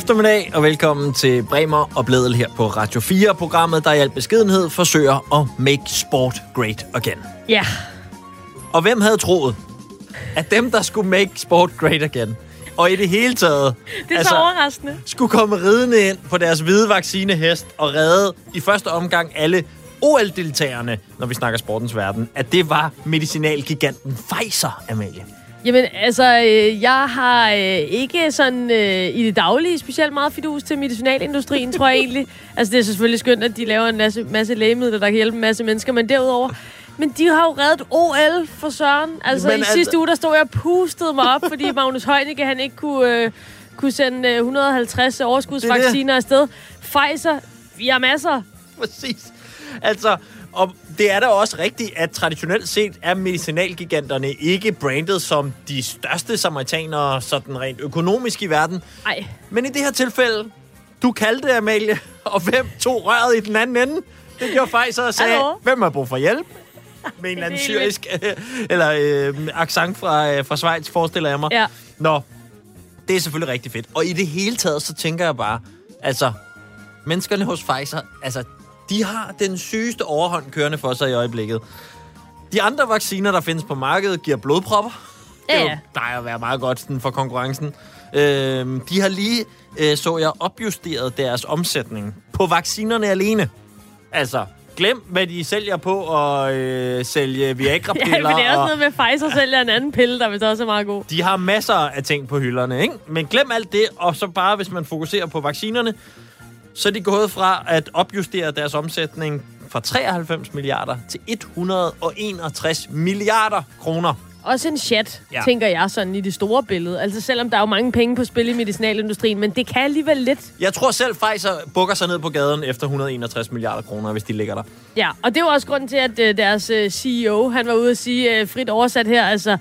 Eftermiddag og velkommen til Bremer og Bledel her på Radio 4, programmet, der i al beskedenhed forsøger at make sport great again. Ja. Og hvem havde troet, at dem, der skulle make sport great again, og i det hele taget Det er altså, så overraskende. skulle komme ridende ind på deres hvide vaccinehest og redde i første omgang alle OL-deltagerne, når vi snakker sportens verden, at det var medicinalgiganten Pfizer, Amalie. Jamen, altså, øh, jeg har øh, ikke sådan øh, i det daglige specielt meget fidus til medicinalindustrien, tror jeg egentlig. Altså, det er selvfølgelig skønt, at de laver en masse, masse lægemidler, der kan hjælpe en masse mennesker, men derudover... Men de har jo reddet OL for Søren. Altså, Men i altså- sidste uge, der stod jeg og pustede mig op, fordi Magnus Heunicke, han ikke kunne, øh, kunne sende øh, 150 overskudsvacciner afsted. Pfizer, vi har masser. Præcis. Altså, og det er da også rigtigt, at traditionelt set er medicinalgiganterne ikke brandet som de største samaritanere, sådan rent økonomisk i verden. Ej, Men i det her tilfælde, du kaldte det, Amalie, og hvem tog røret i den anden ende? Det gjorde Pfizer og sagde, Hallo? hvem har brug for hjælp? Med en eller anden syrisk, eller øh, accent fra, øh, fra Schweiz, forestiller jeg mig. ja. Nå, det er selvfølgelig rigtig fedt. Og i det hele taget, så tænker jeg bare, altså, menneskerne hos Pfizer, altså, de har den sygeste overhånd kørende for sig i øjeblikket. De andre vacciner, der findes på markedet, giver blodpropper. Det Ja, er ja. jo at være meget godt sådan, for konkurrencen. Øhm, de har lige, øh, så jeg, opjusteret deres omsætning på vaccinerne alene. Altså, glem, hvad de sælger på at øh, sælge Viagra-piller. Ja, men det er og- også noget med, Pfizer sælger en anden pille, der vist også er meget god. de har masser af ting på hylderne, ikke? Men glem alt det, og så bare, hvis man fokuserer på vaccinerne, så er de gået fra at opjustere deres omsætning fra 93 milliarder til 161 milliarder kroner. Også en chat, Ja. tænker jeg, sådan i det store billede. Altså selvom der er jo mange penge på spil i medicinalindustrien, men det kan alligevel lidt. Jeg tror selv, Pfizer bukker sig ned på gaden efter 161 milliarder kroner, hvis de ligger der. Ja, og det er jo også grunden til, at øh, deres øh, CEO, han var ude at sige, øh, frit oversat her, altså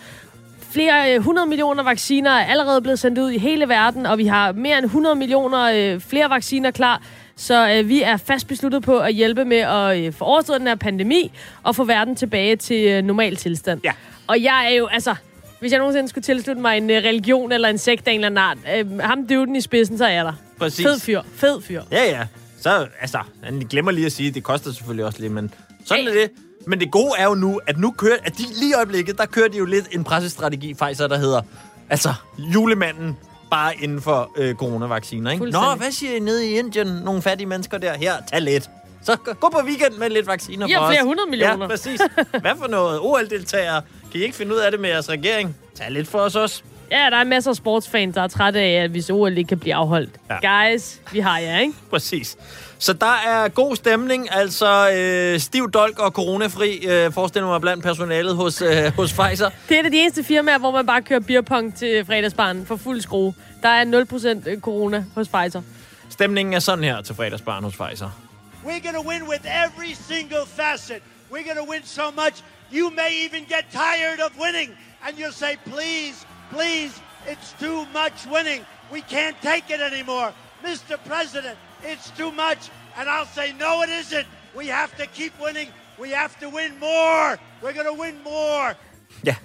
flere øh, 100 millioner vacciner er allerede blevet sendt ud i hele verden, og vi har mere end 100 millioner øh, flere vacciner klar. Så øh, vi er fast besluttet på at hjælpe med at øh, få overstået den her pandemi og få verden tilbage til øh, normal tilstand. Ja. Og jeg er jo, altså, hvis jeg nogensinde skulle tilslutte mig en øh, religion eller en sekt af en eller anden art, øh, ham døden i spidsen, så er jeg der. Præcis. Fed fyr, fed fyr. Ja, ja. Så, altså, han glemmer lige at sige, det koster selvfølgelig også lidt, men sådan Ja. er det. Men det gode er jo nu, at nu kører, at de lige i øjeblikket, der kører de jo lidt en pressestrategi, Pfizer, der hedder, altså, julemanden bare inden for øh, coronavacciner, ikke? Nå, hvad siger I nede i Indien? Nogle fattige mennesker der. Her, tag lidt. Så gå- på weekend med lidt vacciner har for os. flere hundrede millioner. Ja, præcis. Hvad for noget? OL-deltagere. Kan I ikke finde ud af det med jeres regering? Tag lidt for os også. Ja, der er masser af sportsfans, der er trætte af, at hvis OL ikke kan blive afholdt. Ja. Guys, vi har jer, ikke? Præcis. Så der er god stemning, altså øh, stiv dolk og coronafri, øh, forestiller mig blandt personalet hos, øh, hos Pfizer. Det er et af de eneste firmaer, hvor man bare kører beerpong til fredagsbarn for fuld skrue. Der er 0% corona hos Pfizer. Stemningen er sådan her til fredagsbarn hos Pfizer. We're going to win with every single facet. We're going to win so much, you may even get tired of winning. And you'll say, please, please, it's too much winning. We can't take it anymore. Mr. President, it's too much. And I'll say, no, it isn't. We have to keep winning. We have to win more. We're going to win more. Ja,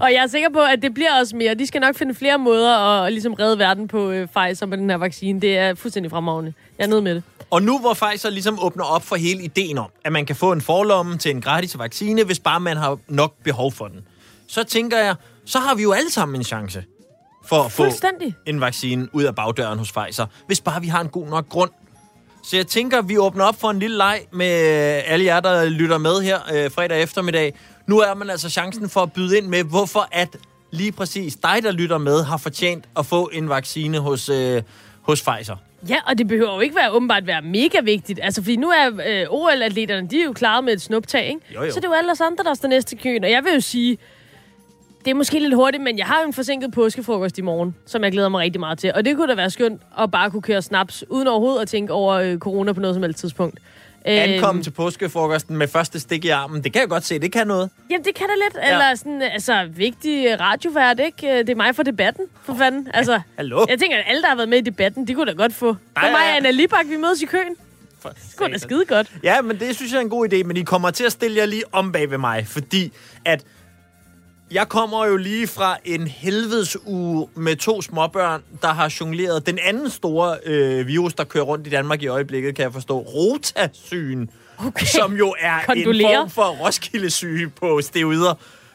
Og jeg er sikker på, at det bliver også mere. De skal nok finde flere måder at, at ligesom redde verden på øh, Pfizer med den her vaccine. Det er fuldstændig fremragende. Jeg er nede med det. og nu hvor Pfizer ligesom åbner op for hele ideen om, at man kan få en forlomme til en gratis vaccine, hvis bare man har nok behov for den, så tænker jeg, så har vi jo alle sammen en chance for at få en vaccine ud af bagdøren hos Pfizer, hvis bare vi har en god nok grund. Så jeg tænker, vi åbner op for en lille leg med alle jer, der lytter med her øh, fredag eftermiddag. Nu er man altså chancen for at byde ind med, hvorfor at lige præcis dig, der lytter med, har fortjent at få en vaccine hos, øh, hos Pfizer. Ja, og det behøver jo ikke være åbenbart være mega vigtigt. Altså, fordi nu er øh, OL-atleterne, de er jo klaret med et snuptag, ikke? Jo, jo. Så det er jo alle os andre, der står næste køen. Og jeg vil jo sige, det er måske lidt hurtigt, men jeg har jo en forsinket påskefrokost i morgen, som jeg glæder mig rigtig meget til. Og det kunne da være skønt at bare kunne køre snaps, uden overhovedet at tænke over øh, corona på noget som helst tidspunkt. Øhm, til påskefrokosten med første stik i armen, det kan jeg godt se, det kan noget. Jamen, det kan da lidt. Ja. Eller sådan, altså, vigtig radiovært, ikke? Øh, Det er mig for debatten, for fanden. Altså, hallo? Jeg tænker, at alle, der har været med i debatten, de kunne da godt få. Er ja, mig og Anna Libak, vi mødes i køen. For Det kunne da skide godt. Ja, men det synes jeg er en god idé, men I kommer til at stille jer lige om bag ved mig, fordi at Jeg kommer jo lige fra en helvedes uge med to småbørn, der har jongleret den anden store øh, virus, der kører rundt i Danmark i øjeblikket, kan jeg forstå. Rotasygen, Okay. som jo er en Kondolerer. form for Roskilde-syge på steroider.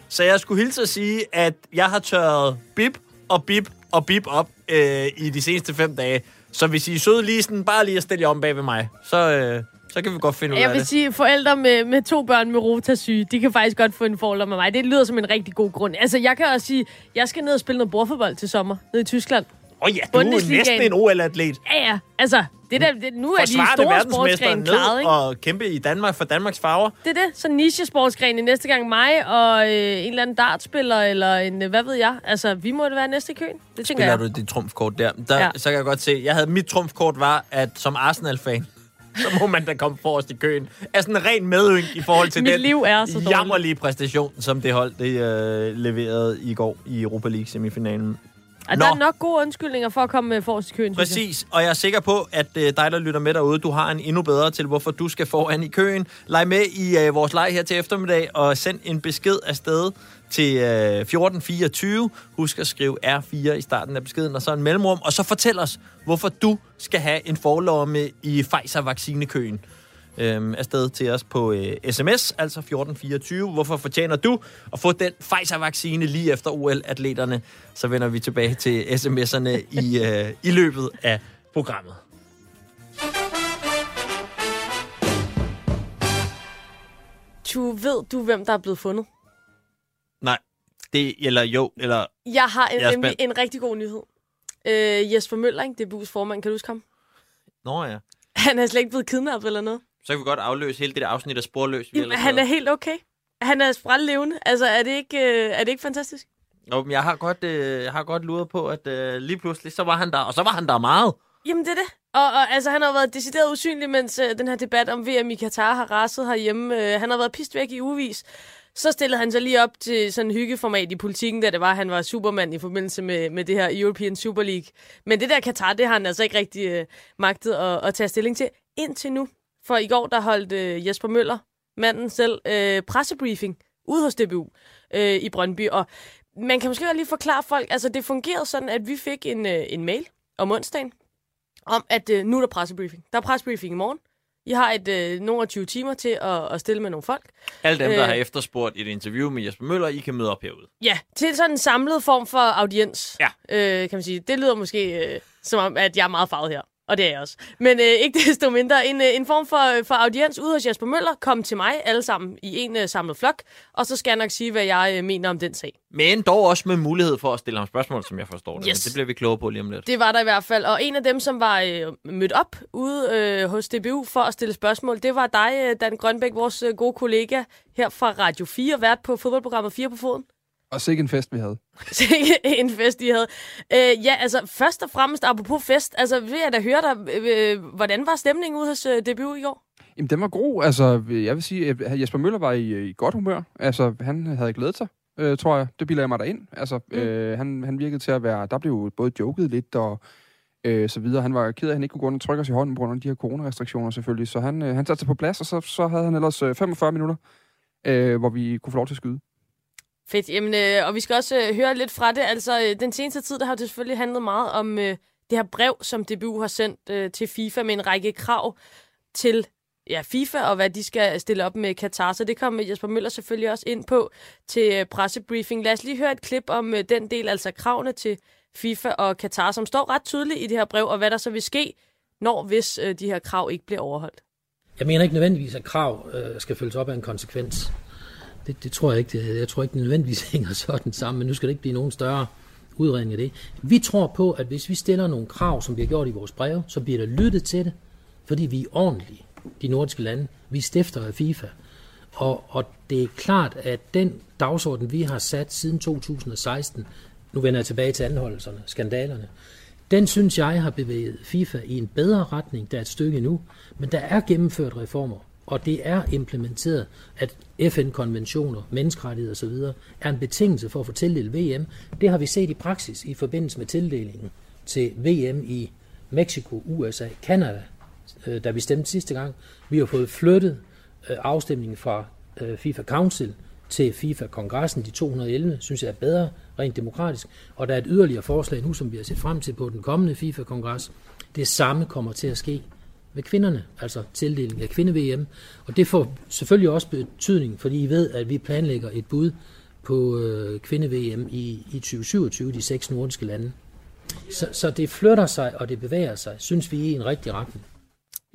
Så jeg skulle hilse at sige, at jeg har tørret bip og bip og bip op øh, i de seneste fem dage. Så hvis I er søde lige sådan, bare lige at stille jer om bag ved mig, så, øh, så kan vi godt finde ud Jeg af vil det. sige, forældre med, med to børn med rotasyge, de kan faktisk godt få en forhold med mig. Det lyder som en rigtig god grund. Altså, jeg kan også sige, jeg skal ned og spille noget bordfodbold til sommer, ned i Tyskland. Åh oh, ja, du er næsten en OL-atlet. Ja, ja. Altså, det der, det, nu er de Forsvare det store sportsgrene klaret, ikke? og kæmpe i Danmark for Danmarks farver. Det er det. Så niche-sportsgrene næste gang mig og øh, en eller anden dartspiller, eller en, øh, hvad ved jeg. Altså, vi må det være næste i køen. Det tænker Spiller jeg. du dit trumfkort der? der ja. Så kan jeg godt se, jeg havde mit trumfkort var, at som Arsenal-fan, så må man da komme forrest i køen. Er sådan en ren medynk i forhold til Mit den liv er så dårligt. jammerlige præstation, som det hold det øh, leverede i går i Europa League semifinalen. Og der er nok gode undskyldninger for at komme med forrest i køen. Præcis, og jeg er sikker på, at øh, dig, der lytter med derude, du har en endnu bedre til, hvorfor du skal foran i køen. Leg med i øh, vores leg her til eftermiddag, og send en besked afsted til øh, 1424. Husk at skrive R4 i starten af beskeden, og så en mellemrum, og så fortæl os, hvorfor du skal have en forlomme i Pfizer-vaccinekøen. Øhm, afsted til os på øh, sms, altså 1424. Hvorfor fortjener du at få den Pfizer-vaccine lige efter OL-atleterne? Så vender vi tilbage til sms'erne i, øh, i løbet af programmet. Du ved du, hvem der er blevet fundet? Nej, det, eller jo, eller... Jeg har en, Jeg nemlig en rigtig god nyhed. Øh, Jesper Møller, ikke? det er DBU's formand, kan du huske ham? Nå ja. Han er slet ikke blevet kidnappet eller noget. Så kan vi godt afløse hele det der afsnit af Sporløs. vi Jamen, han er helt okay. Han er sprællevende. Altså, er det ikke, øh, er det ikke fantastisk? Nå, men jeg har godt, øh, jeg har godt luret på, at øh, lige pludselig, så var han der, og så var han der meget. Jamen, det er det. Og, og altså, han har været decideret usynlig, mens øh, den her debat om VM i Katar har raset herhjemme. Øh, han har været pist væk i ugevis. Så stillede han sig lige op til sådan en hyggeformat i politikken, da det var, at han var supermand i forbindelse med, med det her European Super League. Men det der Katar, det har han altså ikke rigtig øh, magtet at, at tage stilling til indtil nu. For i går, der holdt øh, Jesper Møller, manden selv, øh, pressebriefing ude hos DBU øh, i Brøndby. Og man kan måske lige forklare folk, altså det fungerede sådan, at vi fik en, øh, en mail om onsdagen, om at øh, nu er der pressebriefing. Der er pressebriefing i morgen. I har et øh, nogle af 20 timer til at, at stille med nogle folk. Alle dem, der Øh. har efterspurgt et interview med Jesper Møller, I kan møde op herude. Ja, til sådan en samlet form for audiens, Ja. øh, kan man sige. Det lyder måske øh, som om, at jeg er meget farvet her. Og det er jeg også. Men øh, ikke desto mindre. En, øh, en form for, for audiens ude hos Jesper Møller. Kom til mig alle sammen i en øh, samlet flok. Og så skal jeg nok sige, hvad jeg øh, mener om den sag. Men dog også med mulighed for at stille ham spørgsmål, som jeg forstår det. Yes. Men det bliver vi klogere på lige om lidt. Det var der i hvert fald. Og en af dem, som var øh, mødt op ude øh, hos DBU for at stille spørgsmål, det var dig, øh, Dan Grønbæk, vores øh, gode kollega her fra Radio 4, vært på fodboldprogrammet 4 på foden. Og sikke en fest, vi havde. en fest, I havde. Øh, ja, altså først og fremmest, apropos fest, altså vil jeg da høre dig, øh, hvordan var stemningen ude hos øh, DBU i går? Jamen, den var god. Altså, jeg vil sige, at Jesper Møller var i, i godt humør. Altså, han havde glædet sig, øh, tror jeg. Det bilder jeg mig derind. Altså, mm. øh, han, han virkede til at være... Der blev jo både joket lidt og øh, så videre. Han var ked af, at han ikke kunne gå rundt og trykke os i hånden på grund af de her coronarestriktioner selvfølgelig. Så han, øh, han satte sig på plads, og så, så havde han ellers øh, 45 minutter, øh, hvor vi kunne få lov til at skyde. Fedt, jamen, øh, og vi skal også øh, høre lidt fra det. Altså, øh, den seneste tid, der har det selvfølgelig handlet meget om øh, det her brev, som DBU har sendt øh, til FIFA med en række krav til ja, FIFA og hvad de skal stille op med Katar. Så det kommer Jesper Møller selvfølgelig også ind på til øh, pressebriefing. Lad os lige høre et klip om øh, den del, altså kravene til FIFA og Katar, som står ret tydeligt i det her brev, og hvad der så vil ske, når hvis øh, de her krav ikke bliver overholdt. Jeg mener ikke nødvendigvis, at krav øh, skal følges op af en konsekvens. Det, det tror jeg ikke. Det, jeg tror ikke, det nødvendigvis hænger sådan sammen, men nu skal det ikke blive nogen større udredning af det. Vi tror på, at hvis vi stiller nogle krav, som vi har gjort i vores breve, så bliver der lyttet til det, fordi vi er ordentlige, de nordiske lande. Vi stifter af FIFA. Og, og det er klart, at den dagsorden, vi har sat siden 2016, nu vender jeg tilbage til anholdelserne, skandalerne, den synes jeg har bevæget FIFA i en bedre retning, der er et stykke nu, men der er gennemført reformer, og det er implementeret, at FN-konventioner, menneskerettigheder osv. er en betingelse for at få tildelt VM. Det har vi set i praksis i forbindelse med tildelingen til VM i Mexico, USA, Canada, øh, da vi stemte sidste gang. Vi har fået flyttet øh, afstemningen fra øh, FIFA Council til FIFA-kongressen, de 211, synes jeg er bedre, rent demokratisk. Og der er et yderligere forslag nu, som vi har set frem til på den kommende FIFA-kongres. Det samme kommer til at ske med kvinderne, altså tildeling af kvinde-VM. Og det får selvfølgelig også betydning, fordi I ved, at vi planlægger et bud på øh, kvinde-VM i, i 2027, de seks nordiske lande. Så, så det flytter sig, og det bevæger sig, synes vi, i en rigtig retning.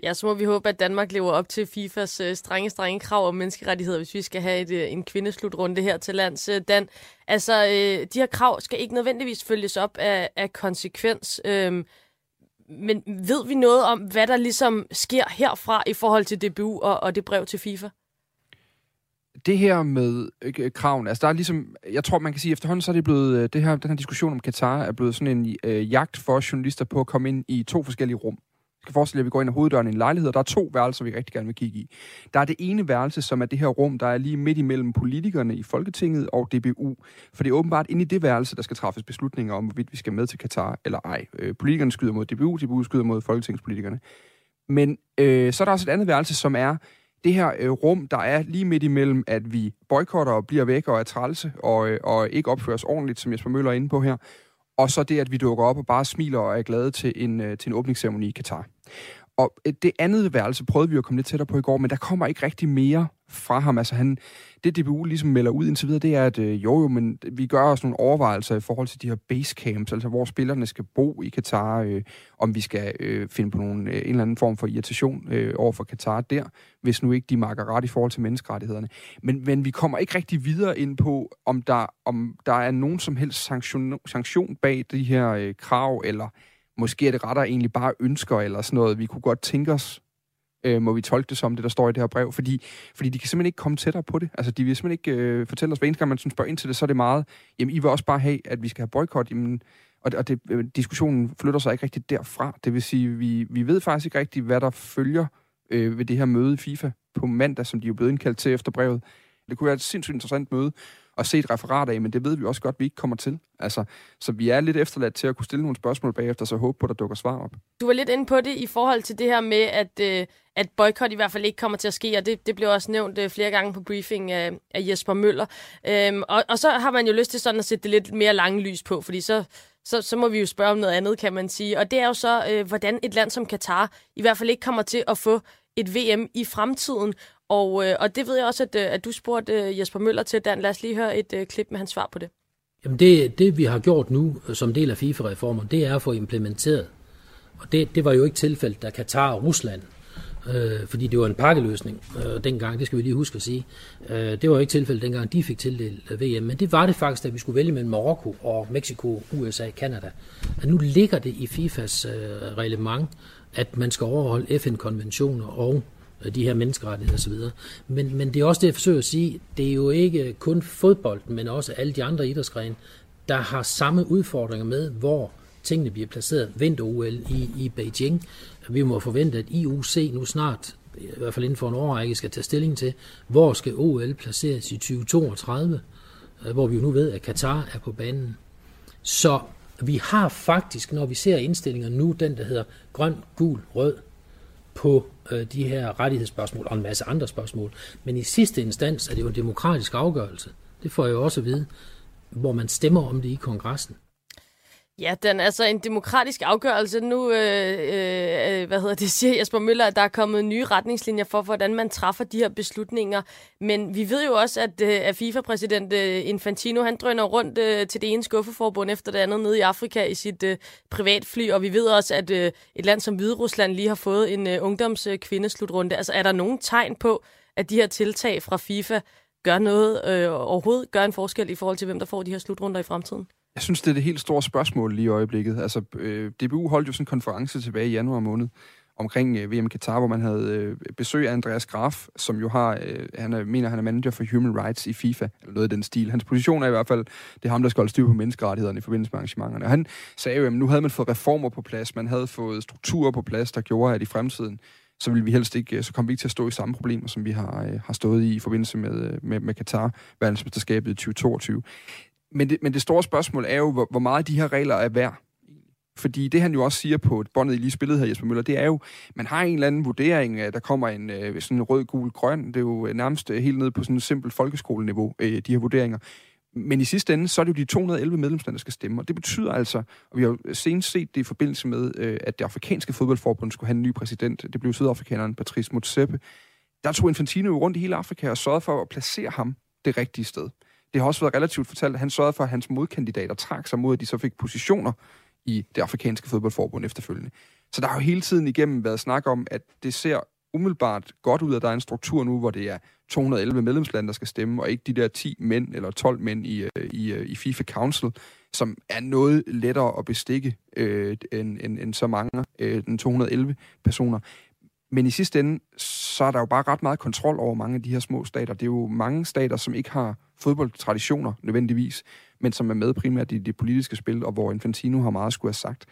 Ja, så må vi håbe, at Danmark lever op til FIFAs øh, strenge, strenge krav om menneskerettigheder, hvis vi skal have et, øh, en kvindeslutrunde her til lands. Øh, Dan, altså, øh, de her krav skal ikke nødvendigvis følges op af, af konsekvens. Øhm, men ved vi noget om, hvad der ligesom sker herfra i forhold til DBU og, og det brev til FIFA? det her med øh, kraven, altså der er ligesom, jeg tror man kan sige efterhånden, så er det blevet, øh, det her, den her diskussion om Katar er blevet sådan en øh, jagt for journalister på at komme ind i to forskellige rum skal forestille jer, at vi går ind ad hoveddøren i en lejlighed, og der er to værelser, vi rigtig gerne vil kigge i. Der er det ene værelse, som er det her rum, der er lige midt imellem politikerne i Folketinget og DBU. For det er åbenbart inde i det værelse, der skal træffes beslutninger om, hvorvidt vi skal med til Katar eller ej. Øh, politikerne skyder mod DBU, DBU skyder mod folketingspolitikerne. Men øh, så er der også et andet værelse, som er det her øh, rum, der er lige midt imellem, at vi boykotter og bliver væk og er trælse og, øh, og ikke opfører os ordentligt, som Jesper Møller er inde på her, og så det, at vi dukker op og bare smiler og er glade til en, øh, til en åbningsceremoni i Katar. Og det andet værelse prøvede vi at komme lidt tættere på i går, men der kommer ikke rigtig mere fra ham. Altså han, det DBU ligesom melder ud indtil videre, det er, at øh, jo jo, men vi gør os nogle overvejelser i forhold til de her basecamps, altså hvor spillerne skal bo i Katar, øh, om vi skal øh, finde på nogle, øh, en eller anden form for irritation øh, over for Katar der, hvis nu ikke de marker ret i forhold til menneskerettighederne. Men, men vi kommer ikke rigtig videre ind på, om der, om der er nogen som helst sanktion, sanktion bag de her øh, krav, eller måske er det rettere egentlig bare ønsker eller sådan noget, vi kunne godt tænke os, øh, må vi tolke det som det, der står i det her brev, fordi, fordi de kan simpelthen ikke komme tættere på det. Altså, de vil simpelthen ikke øh, fortælle os, hver eneste gang man sådan spørger ind til det, så er det meget, jamen, I vil også bare have, at vi skal have boykot, jamen, og, og det, øh, diskussionen flytter sig ikke rigtigt derfra. Det vil sige, vi, vi ved faktisk ikke rigtigt, hvad der følger øh, ved det her møde i FIFA på mandag, som de er blevet indkaldt til efter brevet. Det kunne være et sindssygt interessant møde, og set referater af, men det ved vi også godt, at vi ikke kommer til. Altså, så vi er lidt efterladt til at kunne stille nogle spørgsmål bagefter, så håbe på, at der dukker svar op. Du var lidt inde på det i forhold til det her med, at, øh, at boykot i hvert fald ikke kommer til at ske, og det, det blev også nævnt øh, flere gange på briefing af, af Jesper Møller. Øhm, og, og så har man jo lyst til sådan at sætte det lidt mere lange lys på, fordi så, så, så må vi jo spørge om noget andet, kan man sige. Og det er jo så, øh, hvordan et land som Katar i hvert fald ikke kommer til at få et VM i fremtiden. Og, øh, og det ved jeg også, at, øh, at du spurgte øh, Jesper Møller til, Dan. Lad os lige høre et øh, klip med hans svar på det. Jamen det, det, vi har gjort nu øh, som del af FIFA-reformen, det er at få implementeret. Og det, det var jo ikke tilfældet, da Katar og Rusland, øh, fordi det var en pakkeløsning øh, dengang, det skal vi lige huske at sige. Øh, det var jo ikke tilfældet dengang, de fik tildelt VM, men det var det faktisk, da vi skulle vælge mellem Marokko og Mexico, USA, Kanada. At nu ligger det i FIFAs øh, reglement, at man skal overholde FN-konventioner og Øh, Øh, de her menneskerettigheder osv. Men, men det er også det, jeg forsøger at sige, det er jo ikke kun fodbold, men også alle de andre idrætsgrene, der har samme udfordringer med, hvor tingene bliver placeret. Vinter-OL i, i Beijing. Vi må forvente, at IOC nu snart, i hvert fald inden for en årrække, skal tage stilling til, hvor skal OL placeres i 2032, øh, hvor vi jo nu ved, at Katar er på banen. Så vi har faktisk, når vi ser indstillinger nu, den der hedder grøn, gul, rød, på øh, de her rettighedsspørgsmål og en masse andre spørgsmål. Men i sidste instans er det jo en demokratisk afgørelse. Det får jeg jo også at vide, hvor man stemmer om det i kongressen. Ja, den er altså en demokratisk afgørelse. Nu, øh, øh, øh hvad hedder det, siger Jesper Møller, at der er kommet nye retningslinjer for, hvordan man træffer de her beslutninger. Men vi ved jo også, at, øh, at FIFA-præsident øh, Infantino, han drøner rundt øh, til det ene skuffeforbund efter det andet nede i Afrika i sit øh, privatfly. Og vi ved også, at øh, et land som Hviderusland lige har fået en øh, ungdomskvindeslutrunde. Øh, altså, er der nogen tegn på, at de her tiltag fra FIFA gør noget øh, overhovedet, gør en forskel i forhold til, hvem der får de her slutrunder i fremtiden? Jeg synes, det er det helt store spørgsmål lige i øjeblikket. Altså, øh, DBU holdt jo sådan en konference tilbage i januar måned omkring øh, VM Qatar, hvor man havde øh, besøg af Andreas Graf, som jo har, øh, han er, mener, han er manager for human rights i FIFA, eller noget af den stil. Hans position er i hvert fald, det er ham, der skal holde styr på menneskerettighederne i forbindelse med arrangementerne. Og han sagde jo, at nu havde man fået reformer på plads, man havde fået strukturer på plads, der gjorde, at i fremtiden, så vil vi helst ikke, øh, så kom vi ikke til at stå i samme problemer, som vi har, øh, har stået i i forbindelse med, øh, med, med Katar, verdensmesterskabet i 2022. Men det, men det store spørgsmål er jo, hvor, hvor meget de her regler er værd. Fordi det, han jo også siger på båndet, I lige spillede her, Jesper Møller, det er jo, man har en eller anden vurdering, der kommer en øh, sådan en rød, gul, grøn. Det er jo øh, nærmest øh, helt ned på sådan et simpelt folkeskoleniveau, de her vurderinger. Men i sidste ende, så er det jo de 211 medlemslande, der skal stemme. Og det betyder altså, og vi har jo senest set det i forbindelse med, at det afrikanske fodboldforbund skulle have en ny præsident. Det blev sydafrikaneren Patrice Motsepe. Der tog Infantino rundt i hele Afrika og sørgede for at placere ham det rigtige sted. Det har også været relativt fortalt, at han sørgede for, at hans modkandidater trak sig mod, at de så fik positioner i det afrikanske fodboldforbund efterfølgende. Så der har jo hele tiden igennem været snak om, at det ser umiddelbart godt ud, at der er en struktur nu, hvor det er 211 medlemslande, der skal stemme, og ikke de der 10 mænd eller 12 mænd i, øh, i, øh, i FIFA Council, som er noget lettere at bestikke øh, end, end, end så mange, øh, den 211 personer. Men i sidste ende, så er der jo bare ret meget kontrol over mange af de her små stater. Det er jo mange stater, som ikke har fodboldtraditioner nødvendigvis, men som er med primært i det politiske spil, og hvor Infantino har meget skulle have sagt.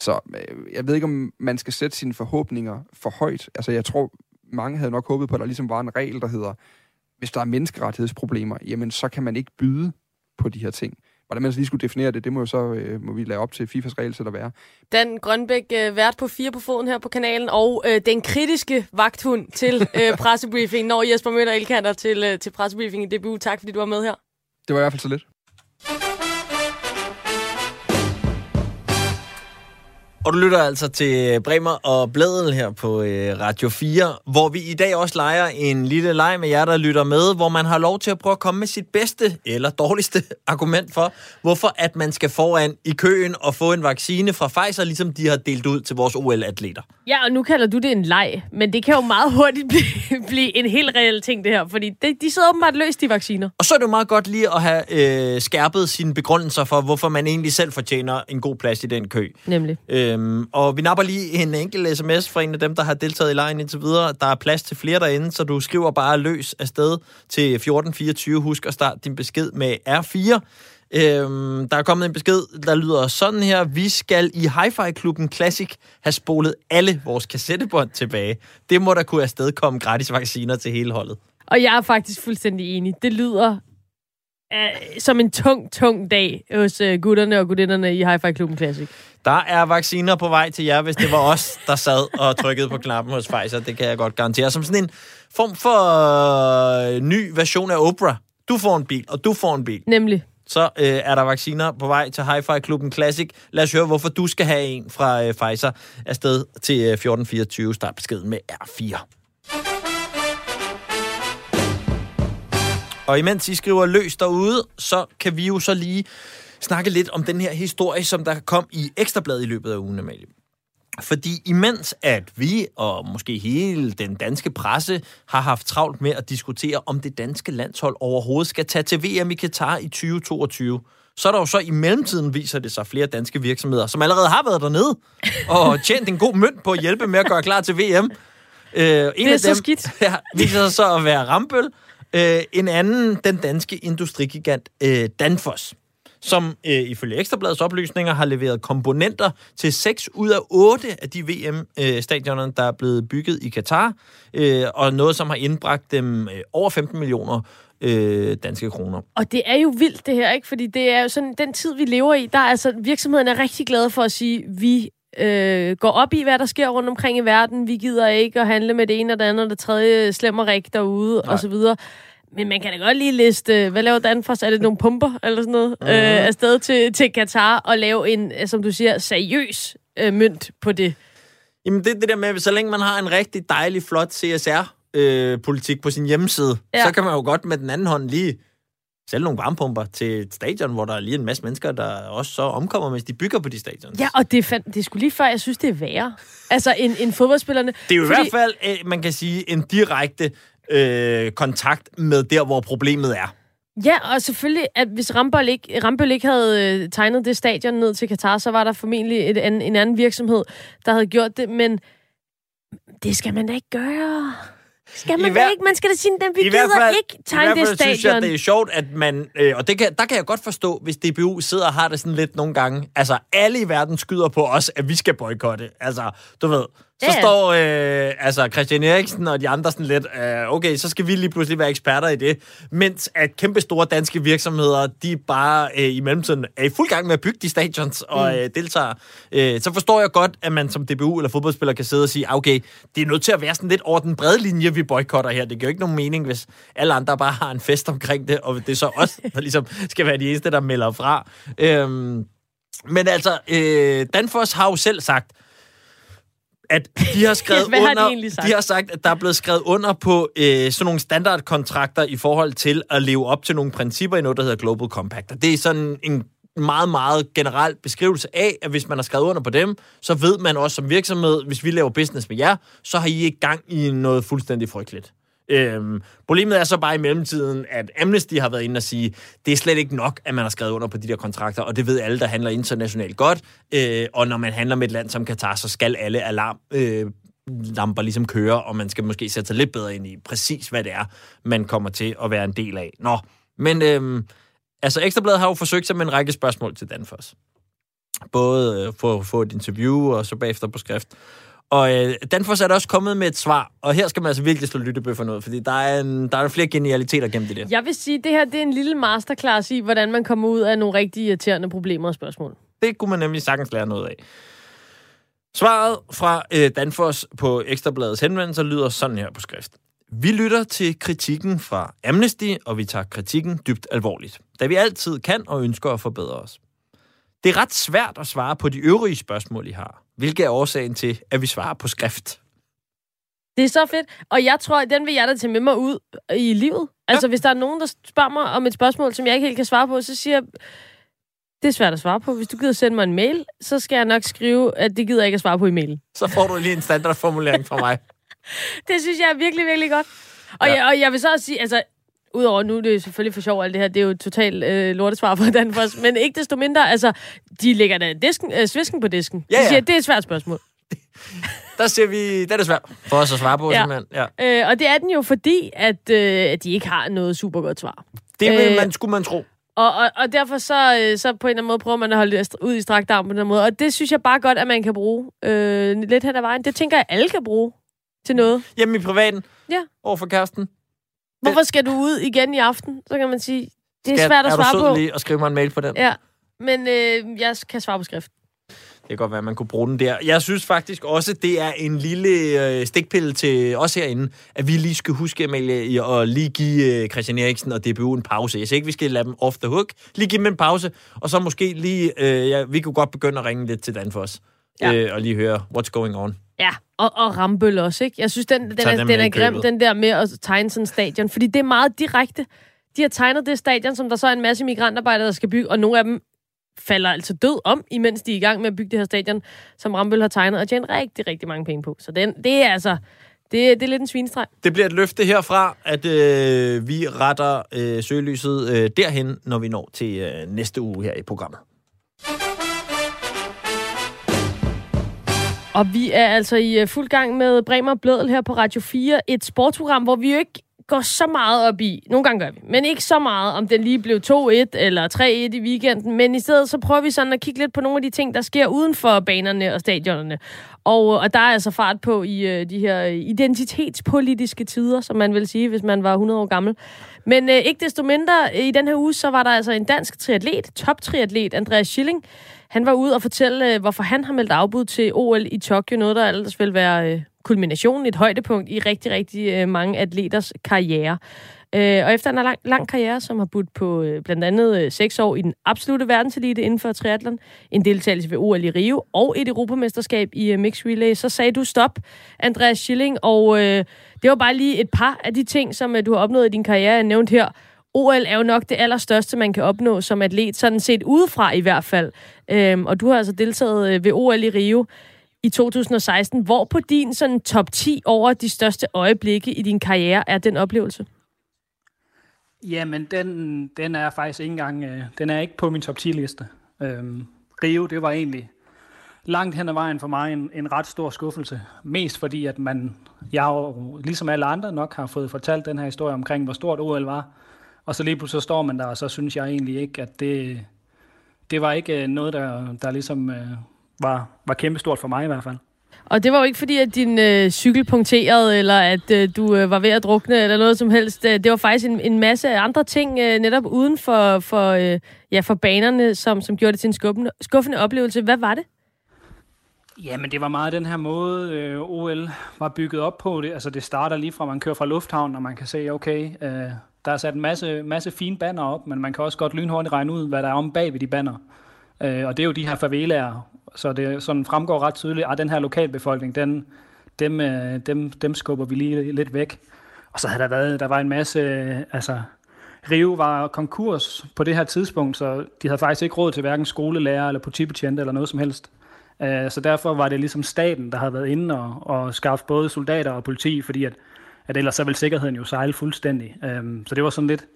Så øh, jeg ved ikke, om man skal sætte sine forhåbninger for højt. Altså, jeg tror, mange havde nok håbet på, at der ligesom var en regel, der hedder, hvis der er menneskerettighedsproblemer, jamen så kan man ikke byde på de her ting. Hvordan man så lige skulle definere det, det må jo så øh, må vi lave op til FIFAs regel til at være. Dan Grønbæk, øh, vært på fire på foden her på kanalen, og øh, den kritiske vagthund til øh, pressebriefing, når Jesper Møller Elkanter til, øh, til pressebriefing i debut. Tak fordi du var med her. Det var i hvert fald så lidt. Og du lytter altså til Bremer og Blædel her på øh, Radio 4, hvor vi i dag også leger en lille leg med jer, der lytter med, hvor man har lov til at prøve at komme med sit bedste eller dårligste argument for, hvorfor at man skal foran i køen og få en vaccine fra Pfizer, ligesom de har delt ud til vores OL-atleter. Ja, og nu kalder du det en leg, men det kan jo meget hurtigt blive, blive en helt reel ting, det her, fordi de, de sidder åbenbart løst, de vacciner. Og så er det jo meget godt lige at have øh, skærpet sine begrundelser for, hvorfor man egentlig selv fortjener en god plads i den kø. Nemlig. Øhm, og vi napper lige en enkelt sms fra en af dem, der har deltaget i lejen indtil videre. Der er plads til flere derinde, så du skriver bare løs afsted til 1424. Husk at starte din besked med R4. Øhm, der er kommet en besked, der lyder sådan her. Vi skal i Hi-Fi-klubben Classic have spolet alle vores kassettebånd tilbage. Det må der kunne afstedkomme gratis vacciner til hele holdet. Og jeg er faktisk fuldstændig enig. Det lyder uh, som en tung, tung dag hos uh, gutterne og gudinderne i Hi-Fi Klubben Classic. Der er vacciner på vej til jer, hvis det var os, der sad og trykkede på knappen hos Pfizer. Det kan jeg godt garantere. Som sådan en form for uh, ny version af Oprah. Du får en bil, og du får en bil. Nemlig. Så øh, er der vacciner på vej til Hi-Fi Klubben Classic. Lad os høre, hvorfor du skal have en fra øh, Pfizer afsted til øh, 1424. Start beskeden med R4. Og imens I skriver løs derude, så kan vi jo så lige snakke lidt om den her historie, som der kom i Ekstrabladet i løbet af ugen, Amalie. Fordi imens at vi, og måske hele den danske presse, har haft travlt med at diskutere, om det danske landshold overhovedet skal tage til VM i Katar i 2022, så er der jo så i mellemtiden, viser det sig flere danske virksomheder, som allerede har været dernede og tjent en god mønt på at hjælpe med at gøre klar til VM. Uh, en det er af så dem skidt. ja, viser sig så at være Rambøl. Øh, en anden, den danske industrigigant øh, Danfoss som øh, ifølge Ekstrabladets oplysninger har leveret komponenter til 6 ud af 8 af de VM-stadioner, der er blevet bygget i Katar, øh, og noget, som har indbragt dem øh, over 15 millioner øh, danske kroner. Og det er jo vildt, det her, ikke? Fordi det er jo sådan, den tid, vi lever i, der er altså, virksomheden er rigtig glade for at sige, vi øh, går op i, hvad der sker rundt omkring i verden. Vi gider ikke at handle med det ene og det andet, og det tredje slemmerik derude, Nej. og så videre. Men man kan da godt lige liste, hvad laver Danfoss? Er det nogle pumper eller sådan noget? Mm. Øh, afsted til, til Katar og lave en, øh, som du siger, seriøs øh, mønt på det. Jamen det det der med, at så længe man har en rigtig dejlig, flot CSR-politik på sin hjemmeside. Ja. så kan man jo godt med den anden hånd lige sælge nogle varmepumper til et stadion, hvor der er lige en masse mennesker, der også så omkommer, mens de bygger på de stadions. Ja, og det er, fand, det sgu lige før, jeg synes, det er værre. Altså, en, en fodboldspillerne. Det er jo i hvert fald, øh, man kan sige, en direkte øh, kontakt med der, hvor problemet er. Ja, og selvfølgelig, at hvis Rambøll ikke, Rambøll ikke havde øh, tegnet det stadion ned til Katar, så var der formentlig et, an, en anden virksomhed, der havde gjort det, men det skal man da ikke gøre. Skal man hver- da ikke? Man skal da sige, at vi I hvert gider fald, ikke i tegne hvert det fald synes stadion. jeg, det er sjovt, at man... Øh, og det kan, der kan jeg godt forstå, hvis DBU sidder og har det sådan lidt nogle gange. Altså, alle i verden skyder på os, at vi skal boykotte. Altså, du ved, Så Ja, står øh, altså Christian Eriksen og de andre sådan lidt, øh, okay, så skal vi lige pludselig være eksperter i det. Mens at kæmpe store danske virksomheder, de bare øh, i mellemtiden er i fuld gang med at bygge de stadions og Mm. øh, deltager. Øh, så forstår jeg godt, at man som DBU eller fodboldspiller kan sidde og sige, "Ah, okay, det er nødt til at være sådan lidt over den brede linje, vi boykotter her. Det giver jo ikke nogen mening, hvis alle andre bare har en fest omkring det, og det er så os, der ligesom skal være de eneste, der melder fra. Øhm, men altså, øh, Danfoss har jo selv sagt, at de har skrevet Hvad har de under, sagt? de har sagt, at der er blevet skrevet under på øh, sådan nogle standardkontrakter i forhold til at leve op til nogle principper i noget, der hedder Global Compact. Og det er sådan en meget, meget generel beskrivelse af, at hvis man har skrevet under på dem, så ved man også som virksomhed, hvis vi laver business med jer, så har I ikke gang i noget fuldstændig frygteligt. Øhm, problemet er så bare i mellemtiden, at Amnesty har været inde og sige, det er slet ikke nok, at man har skrevet under på de der kontrakter, og det ved alle, der handler internationalt godt. Øh, og når man handler med et land som Katar, så skal alle alarm øh, lamper ligesom køre, og man skal måske sætte sig lidt bedre ind i præcis, hvad det er, man kommer til at være en del af. Nå, men øhm, altså Ekstrabladet har jo forsøgt sig med en række spørgsmål til Danfoss. Både øh, for at få et interview, og så bagefter på skrift. Og øh, Danfoss er der også kommet med et svar, og her skal man altså virkelig slå lyttebøffer ud, fordi der er, en, der er flere genialiteter gennem det der. Jeg vil sige, at det her det er en lille masterclass i, hvordan man kommer ud af nogle rigtig irriterende problemer og spørgsmål. Det kunne man nemlig sagtens lære noget af. Svaret fra øh, Danfoss på Ekstrabladets henvendelse lyder sådan her på skrift. Vi lytter til kritikken fra Amnesty, og vi tager kritikken dybt alvorligt, da vi altid kan og ønsker at forbedre os. Det er ret svært at svare på de øvrige spørgsmål, I har. Hvilket er årsagen til, at vi svarer på skrift? Det er så fedt. Og jeg tror, at den vil jeg da tage med mig ud i livet. Altså, hvis der er nogen, der spørger mig om et spørgsmål, som jeg ikke helt kan svare på, så siger jeg, det er svært at svare på. Hvis du gider sende mig en mail, så skal jeg nok skrive, at det gider jeg ikke at svare på i mailen. Så får du lige en standardformulering fra mig. Det synes jeg er virkelig, virkelig godt. Og, Ja. ja. jeg, og jeg vil så også sige, altså, udover nu, det er selvfølgelig for sjov alt det her, det er jo totalt øh, lortesvar for Danfoss, men ikke desto mindre, altså, de lægger da disken, øh, svisken på disken. Ja, De siger, det er et svært spørgsmål. Der ser vi, det er det svært for os at svare på, ja. Simpelthen. Ja. Øh, og det er den jo fordi, at, øh, at de ikke har noget super godt svar. Det vil Øh, man, skulle man tro. Og, og, og derfor så, øh, så på en eller anden måde prøver man at holde ud i strakt arm på den måde. Og det synes jeg bare godt, at man kan bruge øh, lidt hen ad vejen. Det tænker jeg, alle kan bruge til noget. Hjemme i privaten. Ja. Over for kæresten. Hvorfor skal du ud igen i aften? Så kan man sige, det er Skat, svært at er du svare sød på. lige at skrive mig en mail på den? Ja, men øh, jeg kan svare på skrift. Det kan godt være, at man kunne bruge den der. Jeg synes faktisk også, det er en lille øh, stikpille til os herinde, at vi lige skal huske, Amalie, at lige give øh, Christian Eriksen og DBU en pause. Jeg siger ikke, vi skal lade dem off the hook. Lige give dem en pause, og så måske lige... Øh, ja, vi kunne godt begynde at ringe lidt til Danfoss. Ja. Øh, og lige høre, what's going on. Ja, og, og Rambøl også, ikke? Jeg synes, den, den, er, den er grim, den der med at tegne sådan en stadion. Fordi det er meget direkte. De har tegnet det stadion, som der så er en masse migrantarbejdere, der skal bygge, og nogle af dem falder altså død om, imens de er i gang med at bygge det her stadion, som Rambøl har tegnet, og tjener rigtig, rigtig mange penge på. Så den, det er altså... Det, det er lidt en svinestreg. Det bliver et løfte herfra, at øh, vi retter øh, søgelyset øh, derhen, når vi når til øh, næste uge her i programmet. Og vi er altså i øh, fuld gang med Bremer Blødel her på Radio 4. Et sportsprogram, hvor vi jo ikke går så meget op i. Nogle gange gør vi, men ikke så meget, om den lige blev 2-1 eller 3-1 i weekenden. Men i stedet så prøver vi sådan at kigge lidt på nogle af de ting, der sker uden for banerne og stadionerne. Og, øh, og der er altså fart på i øh, de her øh, identitetspolitiske tider, som man vil sige, hvis man var 100 år gammel. Men øh, ikke desto mindre, i den her uge, så var der altså en dansk triatlet, top-triatlet, Andreas Schilling. Han var ude og fortælle, øh, hvorfor han har meldt afbud til OL i Tokyo. Noget, der ellers vil være øh, kulminationen, et højdepunkt i rigtig, rigtig øh, mange atleters karriere. Og efter en lang, lang karriere, som har budt på blandt andet seks år i den absolute verdenselite inden for triathlon, en deltagelse ved OL i Rio og et europamesterskab i mixed relay, så sagde du stop, Andreas Schilling, og øh, det var bare lige et par af de ting, som du har opnået i din karriere, jeg nævnte her. OL er jo nok det allerstørste, man kan opnå som atlet, sådan set udefra i hvert fald. Øhm, og du har altså deltaget øh, ved OL i Rio i 2016. Hvor på din sådan top 10 over de største øjeblikke i din karriere er den oplevelse? Jamen, den, den er faktisk ikke engang, øh, den er ikke på min top 10 liste. Øhm, Rio, det var egentlig langt hen ad vejen for mig en, en ret stor skuffelse. Mest fordi, at man, jeg jo, ligesom alle andre nok har fået fortalt den her historie omkring, hvor stort OL var. Og så lige pludselig så står man der, og så synes jeg egentlig ikke, at det, det var ikke øh, noget, der, der ligesom øh, var, var kæmpestort for mig i hvert fald. Og det var jo ikke fordi, at din øh, cykel punkterede, eller at øh, du øh, var ved at drukne, eller noget som helst. Øh, det var faktisk en, en masse andre ting, øh, netop uden for, for, øh, ja, for banerne, som, som gjorde det til en skuffende, skuffende oplevelse. Hvad var det? Jamen, det var meget den her måde, øh, OL var bygget op på. Det, altså, det starter lige fra, man kører fra lufthavnen, og man kan se, okay, øh, der er sat en masse, masse fine banner op, men man kan også godt lynhurtigt regne ud, hvad der er om bag ved de banner. Øh, og det er jo de her favelaer, så det sådan fremgår ret tydeligt, at den her lokalbefolkning, den, dem, øh, dem, dem skubber vi lige lidt væk. Og så havde der været, der var en masse, øh, altså Rio var konkurs på det her tidspunkt, så de havde faktisk ikke råd til hverken skolelærer eller politibetjente eller noget som helst. Øh, så derfor var det ligesom staten, der havde været inde og, og skaffet både soldater og politi, fordi at, at ellers så ville sikkerheden jo sejle fuldstændig. Så det var sådan lidt,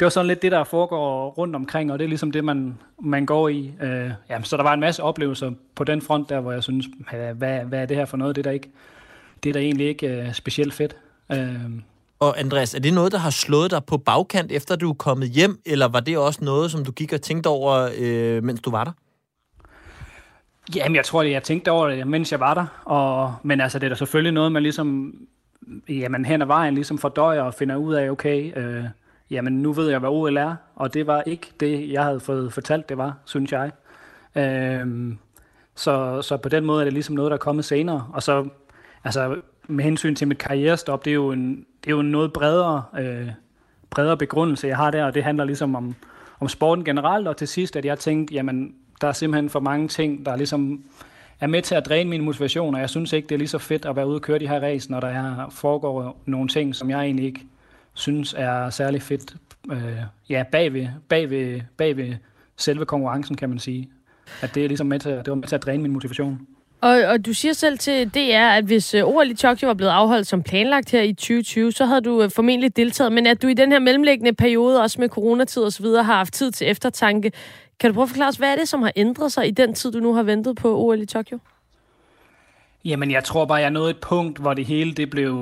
det var sådan lidt det, der foregår rundt omkring, og det er ligesom det, man, man går i. Øh, ja, så der var en masse oplevelser på den front der, hvor jeg synes, hvad, hvad er det her for noget? Det er der, ikke, det er der egentlig ikke øh, specielt fedt. Øh, og Andreas, er det noget, der har slået dig på bagkant, efter du er kommet hjem, eller var det også noget, som du gik og tænkte over, øh, mens du var der? Jamen, jeg tror, det, jeg tænkte over det, mens jeg var der. Og, men altså, det er da selvfølgelig noget, man ligesom jamen, hen ad vejen ligesom fordøjer og finder ud af, okay, øh, jamen nu ved jeg, hvad OL er, og det var ikke det, jeg havde fået fortalt, det var, synes jeg. Øh, så, så på den måde er det ligesom noget, der er kommet senere. Og så, altså med hensyn til mit karrierestop, det er jo en, det er jo en noget bredere, øh, bredere begrundelse, jeg har der, og det handler ligesom om, om sporten generelt, og til sidst, at jeg tænkte, jamen, der er simpelthen for mange ting, der ligesom er med til at dræne min motivation, og jeg synes ikke, det er lige så fedt at være ude og køre de her race, når der er, foregår nogle ting, som jeg egentlig ikke synes er særlig fedt øh, ja, bagved, bagved, bagved selve konkurrencen, kan man sige. At det, er ligesom med til, det var med til at dræne min motivation. Og, og du siger selv til DR, at hvis øh, OL i Tokyo var blevet afholdt som planlagt her i 2020, så havde du øh, formentlig deltaget. Men at du i den her mellemliggende periode, også med coronatid osv., har haft tid til eftertanke. Kan du prøve at forklare os, hvad er det, som har ændret sig i den tid, du nu har ventet på OL i Tokyo? Jamen, jeg tror bare, jeg nåede et punkt, hvor det hele det blev,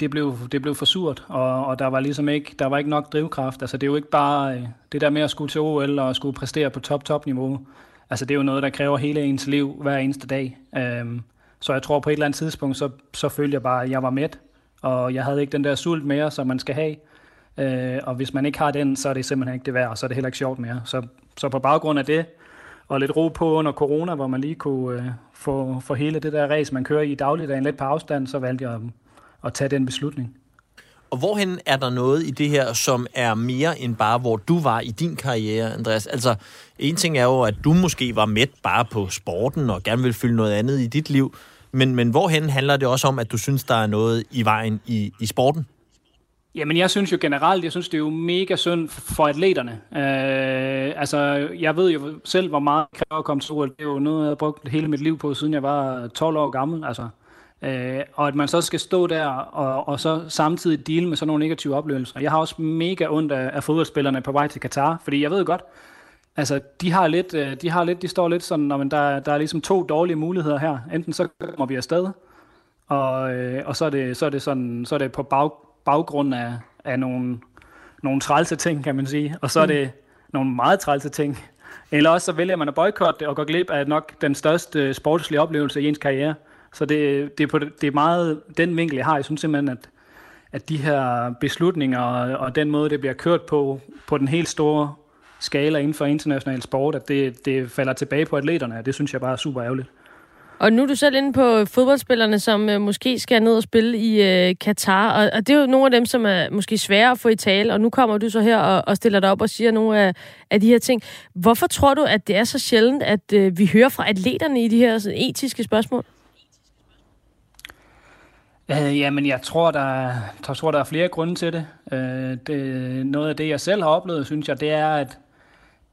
det blev, det blev for surt, og, og der var ligesom ikke, der var ikke nok drivkraft. Altså, det er jo ikke bare øh, det der med at skulle til OL og skulle præstere på top-top-niveau. Altså, det er jo noget, der kræver hele ens liv hver eneste dag. Um, så jeg tror på et eller andet tidspunkt, så, så følte jeg bare, at jeg var mæt, og jeg havde ikke den der sult mere, som man skal have. Øh, og hvis man ikke har den, så er det simpelthen ikke det værd, og så er det heller ikke sjovt mere. Så, så på baggrund af det, og lidt ro på under corona, hvor man lige kunne øh, få, få hele det der race, man kører i dagligdagen lidt på afstand, så valgte jeg at, at tage den beslutning. Og hvorhen er der noget i det her, som er mere end bare, hvor du var i din karriere, Andreas? Altså, en ting er jo, at du måske var med bare på sporten og gerne vil fylde noget andet i dit liv. Men, men hvorhen handler det også om, at du synes, der er noget i vejen i, i sporten? Jamen, jeg synes jo generelt, jeg synes, det er jo mega synd for atleterne. Øh, altså, jeg ved jo selv, hvor meget det kræver at komme til OL. Det er jo noget, jeg har brugt hele mit liv på, siden jeg var 12 år gammel. Altså, øh, og at man så skal stå der og, og så samtidig deal med sådan nogle negative oplevelser. Jeg har også mega ondt af, af fodboldspillerne på vej til Katar, fordi jeg ved godt, altså, de har lidt, øh, de, har lidt, de står lidt sådan, men der, der er ligesom to dårlige muligheder her. Enten så kommer vi afsted, og, øh, og så, er det, så, er det sådan, så er det på bag, baggrund af, af nogle, nogle trælse ting, kan man sige. Og så er mm. det nogle meget trælse ting. Eller også så vælger man at boykotte det og gå glip af nok den største sportslige oplevelse i ens karriere. Så det, det, er, på, det er meget den vinkel, jeg har. Jeg synes simpelthen, at, at de her beslutninger og, og den måde, det bliver kørt på, på den helt store skala inden for international sport, at det, det falder tilbage på atleterne. Det synes jeg bare er super ærgerligt. Og nu er du selv inde på fodboldspillerne, som øh, måske skal ned og spille i øh, Katar, og, og det er jo nogle af dem, som er måske svære at få i tale, og nu kommer du så her og, og stiller dig op og siger nogle af, af de her ting. Hvorfor tror du, at det er så sjældent, at øh, vi hører fra atleterne i de her sådan, etiske spørgsmål? Øh, jamen, jeg tror, der, jeg tror, der er flere grunde til det. Øh, det. Noget af det, jeg selv har oplevet, synes jeg, det er, at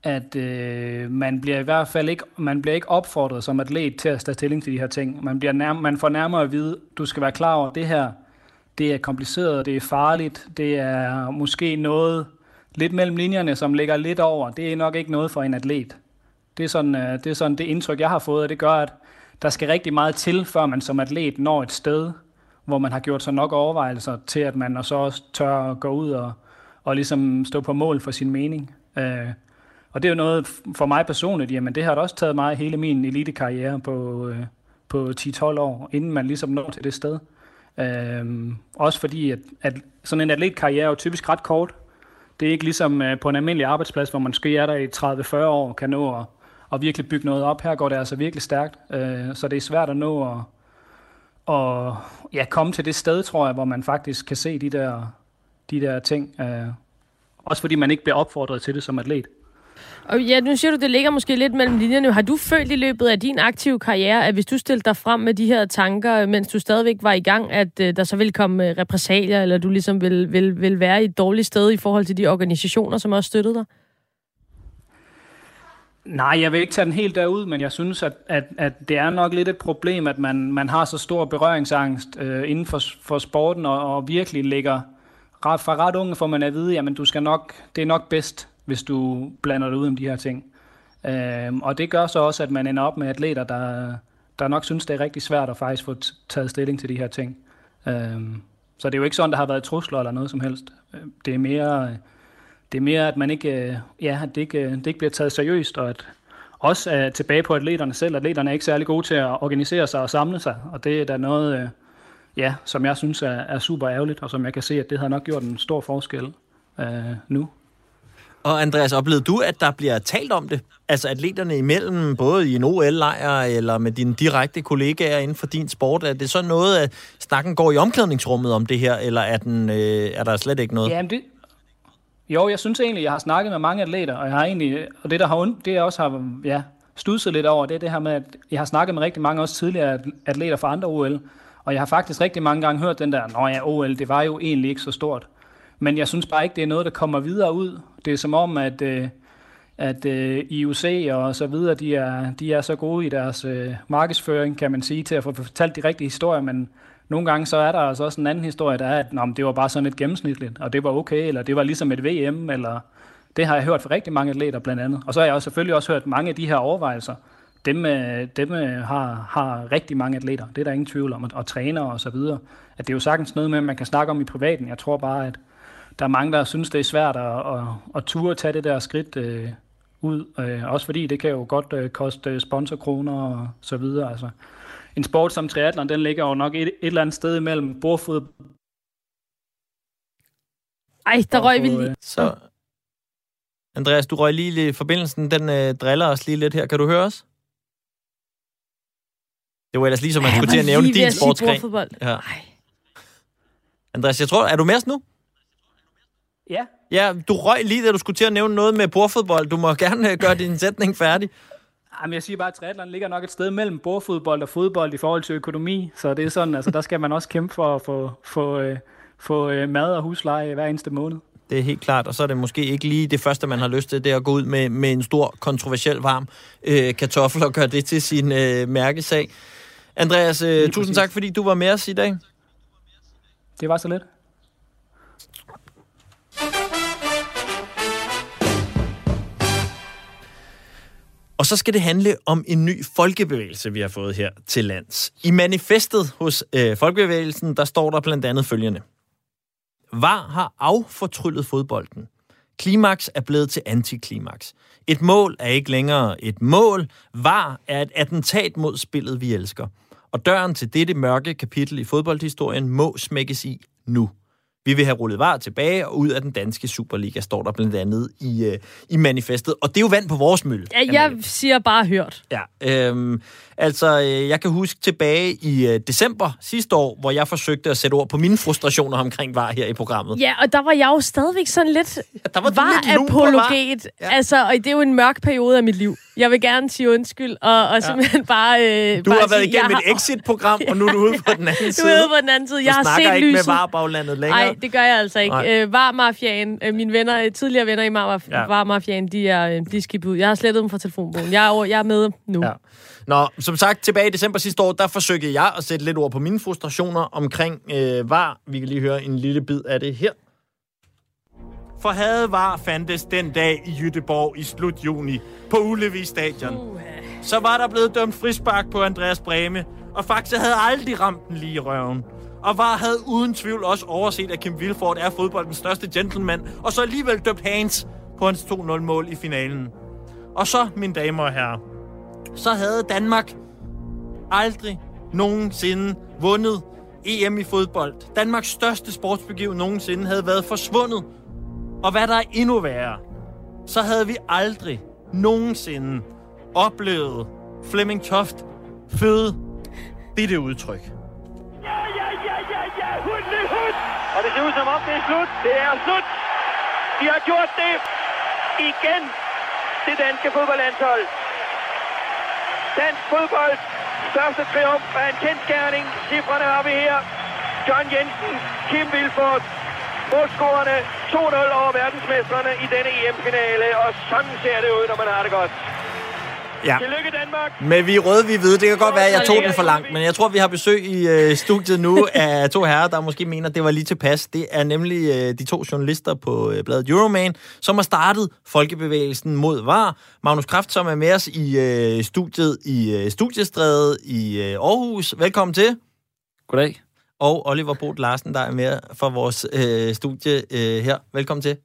at øh, man bliver i hvert fald ikke, man bliver ikke opfordret som atlet til at tage stilling til de her ting. Man, bliver nærmere, man får nærmere at vide, du skal være klar over, at det her, det er kompliceret, det er farligt, det er måske noget lidt mellem linjerne, som ligger lidt over. Det er nok ikke noget for en atlet. Det er sådan, øh, det, er sådan det indtryk, jeg har fået, og det gør, at der skal rigtig meget til, før man som atlet når et sted, hvor man har gjort sig nok overvejelser til, at man så også tør at gå ud og, og ligesom stå på mål for sin mening. Øh, og det er jo noget for mig personligt, jamen det har da også taget mig hele min elitekarriere på, øh, på 10-12 år, inden man ligesom når til det sted. Øhm, også fordi, at, at sådan en atletkarriere er jo typisk ret kort. Det er ikke ligesom øh, på en almindelig arbejdsplads, hvor man skal er der i 30-40 år, kan nå at, at virkelig bygge noget op. Her går det altså virkelig stærkt, øh, så det er svært at nå at, og ja, komme til det sted, tror jeg, hvor man faktisk kan se de der, de der ting. Øh, også fordi man ikke bliver opfordret til det som atlet. Og ja, nu siger du, det ligger måske lidt mellem linjerne. Har du følt i løbet af din aktive karriere, at hvis du stillede dig frem med de her tanker, mens du stadigvæk var i gang, at øh, der så ville komme øh, repressalier, eller du ligesom vil, vil, vil være i et dårligt sted i forhold til de organisationer, som også støttede dig? Nej, jeg vil ikke tage den helt derud, men jeg synes, at, at, at det er nok lidt et problem, at man, man har så stor berøringsangst øh, inden for, for sporten, og, og virkelig ligger ret, fra ret unge, får man at vide, jamen du skal nok, det er nok bedst, hvis du blander dig ud om de her ting. Øh, og det gør så også, at man ender op med atleter, der, der nok synes, det er rigtig svært at faktisk få taget stilling til de her ting. Øh, så det er jo ikke sådan, der har været trusler eller noget som helst. Øhm, det er mere det er mere, at man ikke, øh, ja, at det, ikke, øh, det ikke bliver taget seriøst, og at også er tilbage på atleterne selv. Atleterne er ikke særlig gode til at organisere sig og samle sig, og det er da noget, ja, som jeg synes er, er super ærgerligt, og som jeg kan se, at det har nok gjort en stor forskel øh, nu. Og Andreas, oplevede du, at der bliver talt om det? Altså atleterne imellem, både i en OL-lejr eller med dine direkte kollegaer inden for din sport. Er det så noget, at snakken går i omklædningsrummet om det her, eller er, den, øh, er der slet ikke noget? Jamen det, jo, jeg synes egentlig, jeg har snakket med mange atleter, og jeg har egentlig, og det der har det jeg også har ja, studset lidt over, det er det her med, at jeg har snakket med rigtig mange også tidligere atleter fra andre OL, og jeg har faktisk rigtig mange gange hørt den der, nå ja, OL, det var jo egentlig ikke så stort. Men jeg synes bare ikke, det er noget, der kommer videre ud. Det er som om, at, øh, at øh, IOC og så videre, de er, de er så gode i deres øh, markedsføring, kan man sige, til at få fortalt de rigtige historier, men nogle gange så er der altså også en anden historie, der er, at Nå, det var bare sådan et gennemsnitligt, og det var okay, eller det var ligesom et VM, eller det har jeg hørt fra rigtig mange atleter blandt andet. Og så har jeg også selvfølgelig også hørt mange af de her overvejelser. Dem, øh, dem øh, har, har rigtig mange atleter, det er der ingen tvivl om, og, og trænere og så videre. At det er jo sagtens noget med, at man kan snakke om i privaten. Jeg tror bare, at der er mange, der synes, det er svært at, at, at ture tage det der skridt øh, ud. Øh, også fordi det kan jo godt øh, koste sponsorkroner og så videre. Altså, en sport som triathlon, den ligger jo nok et, et eller andet sted imellem bordfod. Ej, der røg vi lige. Så, Andreas, du røg lige lidt forbindelsen. Den øh, driller os lige lidt her. Kan du høre os? Det var ellers lige som man skulle til at nævne din sportsgren. Ja. Andreas, jeg tror, er du med os nu? Ja. Ja, du røg lige, da du skulle til at nævne noget med bordfodbold. Du må gerne øh, gøre din sætning færdig. Jamen, jeg siger bare, at triathlon ligger nok et sted mellem bordfodbold og fodbold i forhold til økonomi. Så det er sådan, altså der skal man også kæmpe for at få, få, øh, få øh, mad og husleje hver eneste måned. Det er helt klart, og så er det måske ikke lige det første, man har lyst til, det er at gå ud med, med en stor, kontroversiel, varm øh, kartoffel og gøre det til sin øh, mærkesag. Andreas, øh, tusind tak, fordi du var med os i dag. Det var så lidt. Og så skal det handle om en ny folkebevægelse, vi har fået her til lands. I manifestet hos øh, folkebevægelsen, der står der blandt andet følgende. VAR har affortryllet fodbolden. Klimaks er blevet til antiklimaks. Et mål er ikke længere et mål. VAR er et attentat mod spillet, vi elsker. Og døren til dette mørke kapitel i fodboldhistorien må smækkes i nu. Vi vil have rullet var tilbage og ud af den danske Superliga, står der blandt andet i, øh, i manifestet. Og det er jo vand på vores mølle. Ja, jeg siger bare hørt. Ja, øhm, altså øh, jeg kan huske tilbage i øh, december sidste år, hvor jeg forsøgte at sætte ord på mine frustrationer omkring var her i programmet. Ja, og der var jeg jo stadigvæk sådan lidt ja, der var var apologet. Ja. Altså, og det er jo en mørk periode af mit liv. Jeg vil gerne sige undskyld, og, og simpelthen ja. bare... Øh, du bare har været sige, igennem et exit-program, og nu er du ude på den anden side. Du er ude på den anden side. Jeg du har set ikke lyset. med varebaglandet længere. Nej, det gør jeg altså ikke. Øh, Var-mafiaen, øh, mine venner, øh, tidligere venner i Mar- ja. Var-mafiaen, de er, øh, de er skibet ud. Jeg har slettet dem fra telefonbogen. Jeg er, over, jeg er med nu. Ja. Nå, som sagt, tilbage i december sidste år, der forsøgte jeg at sætte lidt ord på mine frustrationer omkring øh, VAR. Vi kan lige høre en lille bid af det her. For havde VAR fandtes den dag i Jytteborg i slut juni på Ulevi Stadion. Uh. Så var der blevet dømt frispark på Andreas Breme, og faktisk havde aldrig ramt den lige i røven. Og VAR havde uden tvivl også overset, at Kim Wilford er fodboldens største gentleman, og så alligevel døbt Hans på hans 2-0-mål i finalen. Og så, mine damer og herrer, så havde Danmark aldrig nogensinde vundet EM i fodbold. Danmarks største sportsbegiv nogensinde havde været forsvundet. Og hvad der er endnu værre, så havde vi aldrig nogensinde oplevet Flemming Toft føde dette udtryk. Ja, ja, ja, ja, ja, hund, hund. Og det ser ud som om, det er slut. Det er slut. De har gjort det igen. Det danske fodboldlandshold. Dansk fodbold. Største triumf er en kendskærning. Cifrene har vi her. John Jensen, Kim Vilfort, målscorerne 2-0 over verdensmestrene i denne EM-finale. Og sådan ser det ud, når man har det godt. Ja. Tillykke Danmark. Men vi er røde, vi er hvide. Det kan godt være, at jeg tog den for langt. Men jeg tror, vi har besøg i øh, studiet nu af to herrer, der måske mener, at det var lige tilpas. Det er nemlig øh, de to journalister på øh, bladet Euroman, som har startet Folkebevægelsen mod VAR. Magnus Kraft, som er med os i øh, studiet i øh, Studiestræde i øh, Aarhus. Velkommen til. Goddag. Og Oliver Bodt Larsen, der er med for vores øh, studie øh, her. Velkommen til.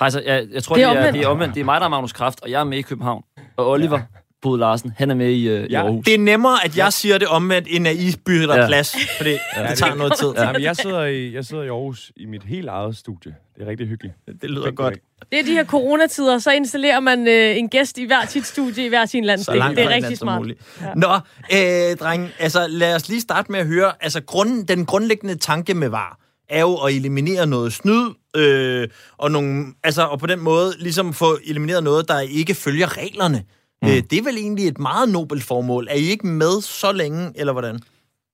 Hej, så jeg, jeg tror, Det er det, er, det er omvendt. Det er mig, der er Magnus Kraft, og jeg er med i København. Og Oliver ja. Bod Larsen, han er med i, øh, i Ja, Aarhus. Det er nemmere, at jeg siger det omvendt, end at I bytter Ja. plads. For det, det tager noget tid. Ja, men jeg sidder, i, jeg sidder i Aarhus i mit helt eget studie. Det er rigtig hyggeligt. Det lyder Fedt, godt. Det er de her coronatider, så installerer man øh, en gæst i hver sit studie, i hver sin så landsdel. langt Det er rigtig smart. muligt. Nå, øh, dreng, altså lad os lige starte med at høre, altså grund, den grundlæggende tanke med VAR er jo at eliminere noget snyd, øh, og, nogle, altså, og på den måde ligesom få elimineret noget, der ikke følger reglerne. Mm. Øh, det er vel egentlig et meget nobelt formål. Er I ikke med så længe, eller hvordan?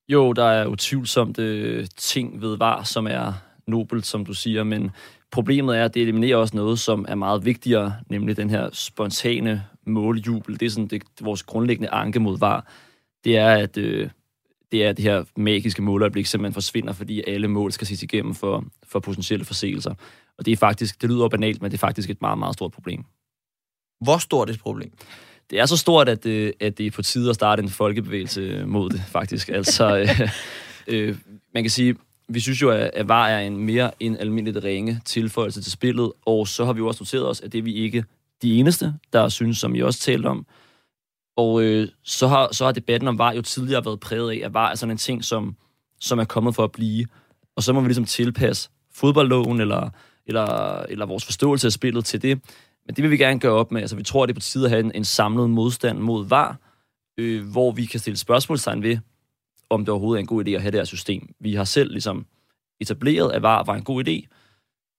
Jo, der er utvivlsomt øh, ting ved VAR, som er nobelt, som du siger, men problemet er, at det eliminerer også noget, som er meget vigtigere, nemlig den her spontane måljubel. Det er sådan det, vores grundlæggende anke mod VAR. Det er, at øh, det er det her magiske måløjeblik, simpelthen forsvinder, fordi alle mål skal ses igennem for, for potentielle forseelser. Og det er faktisk, det lyder banalt, men det er faktisk et meget, meget stort problem. Hvor stort et problem? Det er så stort, at, øh, at det er på tide at starte en folkebevægelse mod det, faktisk. Altså, øh, øh, man kan sige, vi synes jo, at, VAR er en mere end almindeligt ringe tilføjelse til spillet, og så har vi jo også noteret os, at det er vi ikke de eneste, der synes, som I også talte om. Og øh, så, har, så har debatten om VAR jo tidligere været præget af, at VAR er sådan en ting, som, som er kommet for at blive. Og så må vi ligesom tilpasse fodboldloven eller, eller, eller vores forståelse af spillet til det. Men det vil vi gerne gøre op med. Altså, vi tror, det er på tide at have en, en samlet modstand mod VAR, øh, hvor vi kan stille spørgsmålstegn ved, om det overhovedet er en god idé at have det her system. Vi har selv ligesom etableret, at VAR var en god idé.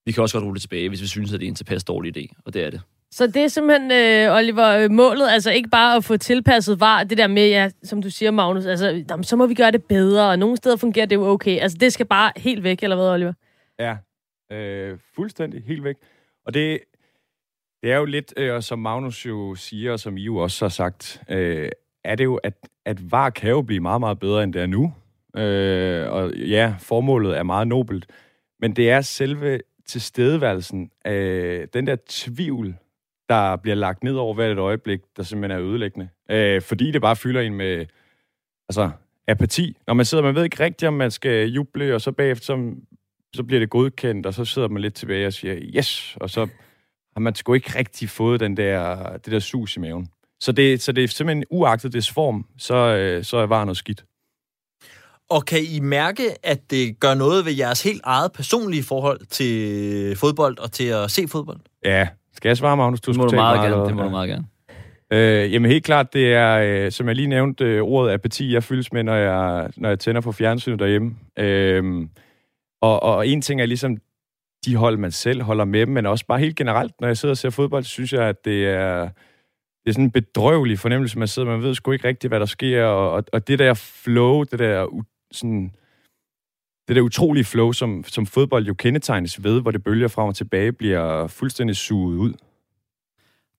Vi kan også godt rulle det tilbage, hvis vi synes, at det er en tilpas dårlig idé, og det er det. Så det er simpelthen, øh, Oliver, øh, målet, altså ikke bare at få tilpasset var, det der med, ja, som du siger, Magnus, altså, jamen, så må vi gøre det bedre, og nogle steder fungerer det jo okay. Altså, det skal bare helt væk, eller hvad, Oliver? Ja, øh, fuldstændig helt væk. Og det, det er jo lidt, øh, som Magnus jo siger, og som I jo også har sagt, øh, er det jo, at, at VAR kan jo blive meget, meget bedre, end det er nu. Øh, og ja, formålet er meget nobelt, men det er selve tilstedeværelsen øh, den der tvivl, der bliver lagt ned over hvert et øjeblik, der simpelthen er ødelæggende. Øh, fordi det bare fylder en med altså, apati. Når man sidder, man ved ikke rigtigt, om man skal juble, og så bagefter, så, så bliver det godkendt, og så sidder man lidt tilbage og siger, yes, og så har man sgu ikke rigtig fået den der, det der sus i maven. Så det, så det er simpelthen uagtet dets form, så, øh, så er var noget skidt. Og kan I mærke, at det gør noget ved jeres helt eget personlige forhold til fodbold og til at se fodbold? Ja, skal jeg svare, Magnus? Det må du meget tale gerne. Det må hvad? du meget gerne. Øh, jamen helt klart, det er, øh, som jeg lige nævnte, øh, ordet apati, jeg fyldes med, når jeg, når jeg tænder på fjernsynet derhjemme. Øh, og, og en ting er ligesom de hold, man selv holder med dem, men også bare helt generelt, når jeg sidder og ser fodbold, så synes jeg, at det er, det er sådan en bedrøvelig fornemmelse, man sidder, man ved sgu ikke rigtigt, hvad der sker, og, og, og det der flow, det der sådan, det der utrolige flow, som, som fodbold jo kendetegnes ved, hvor det bølger frem og tilbage, bliver fuldstændig suget ud.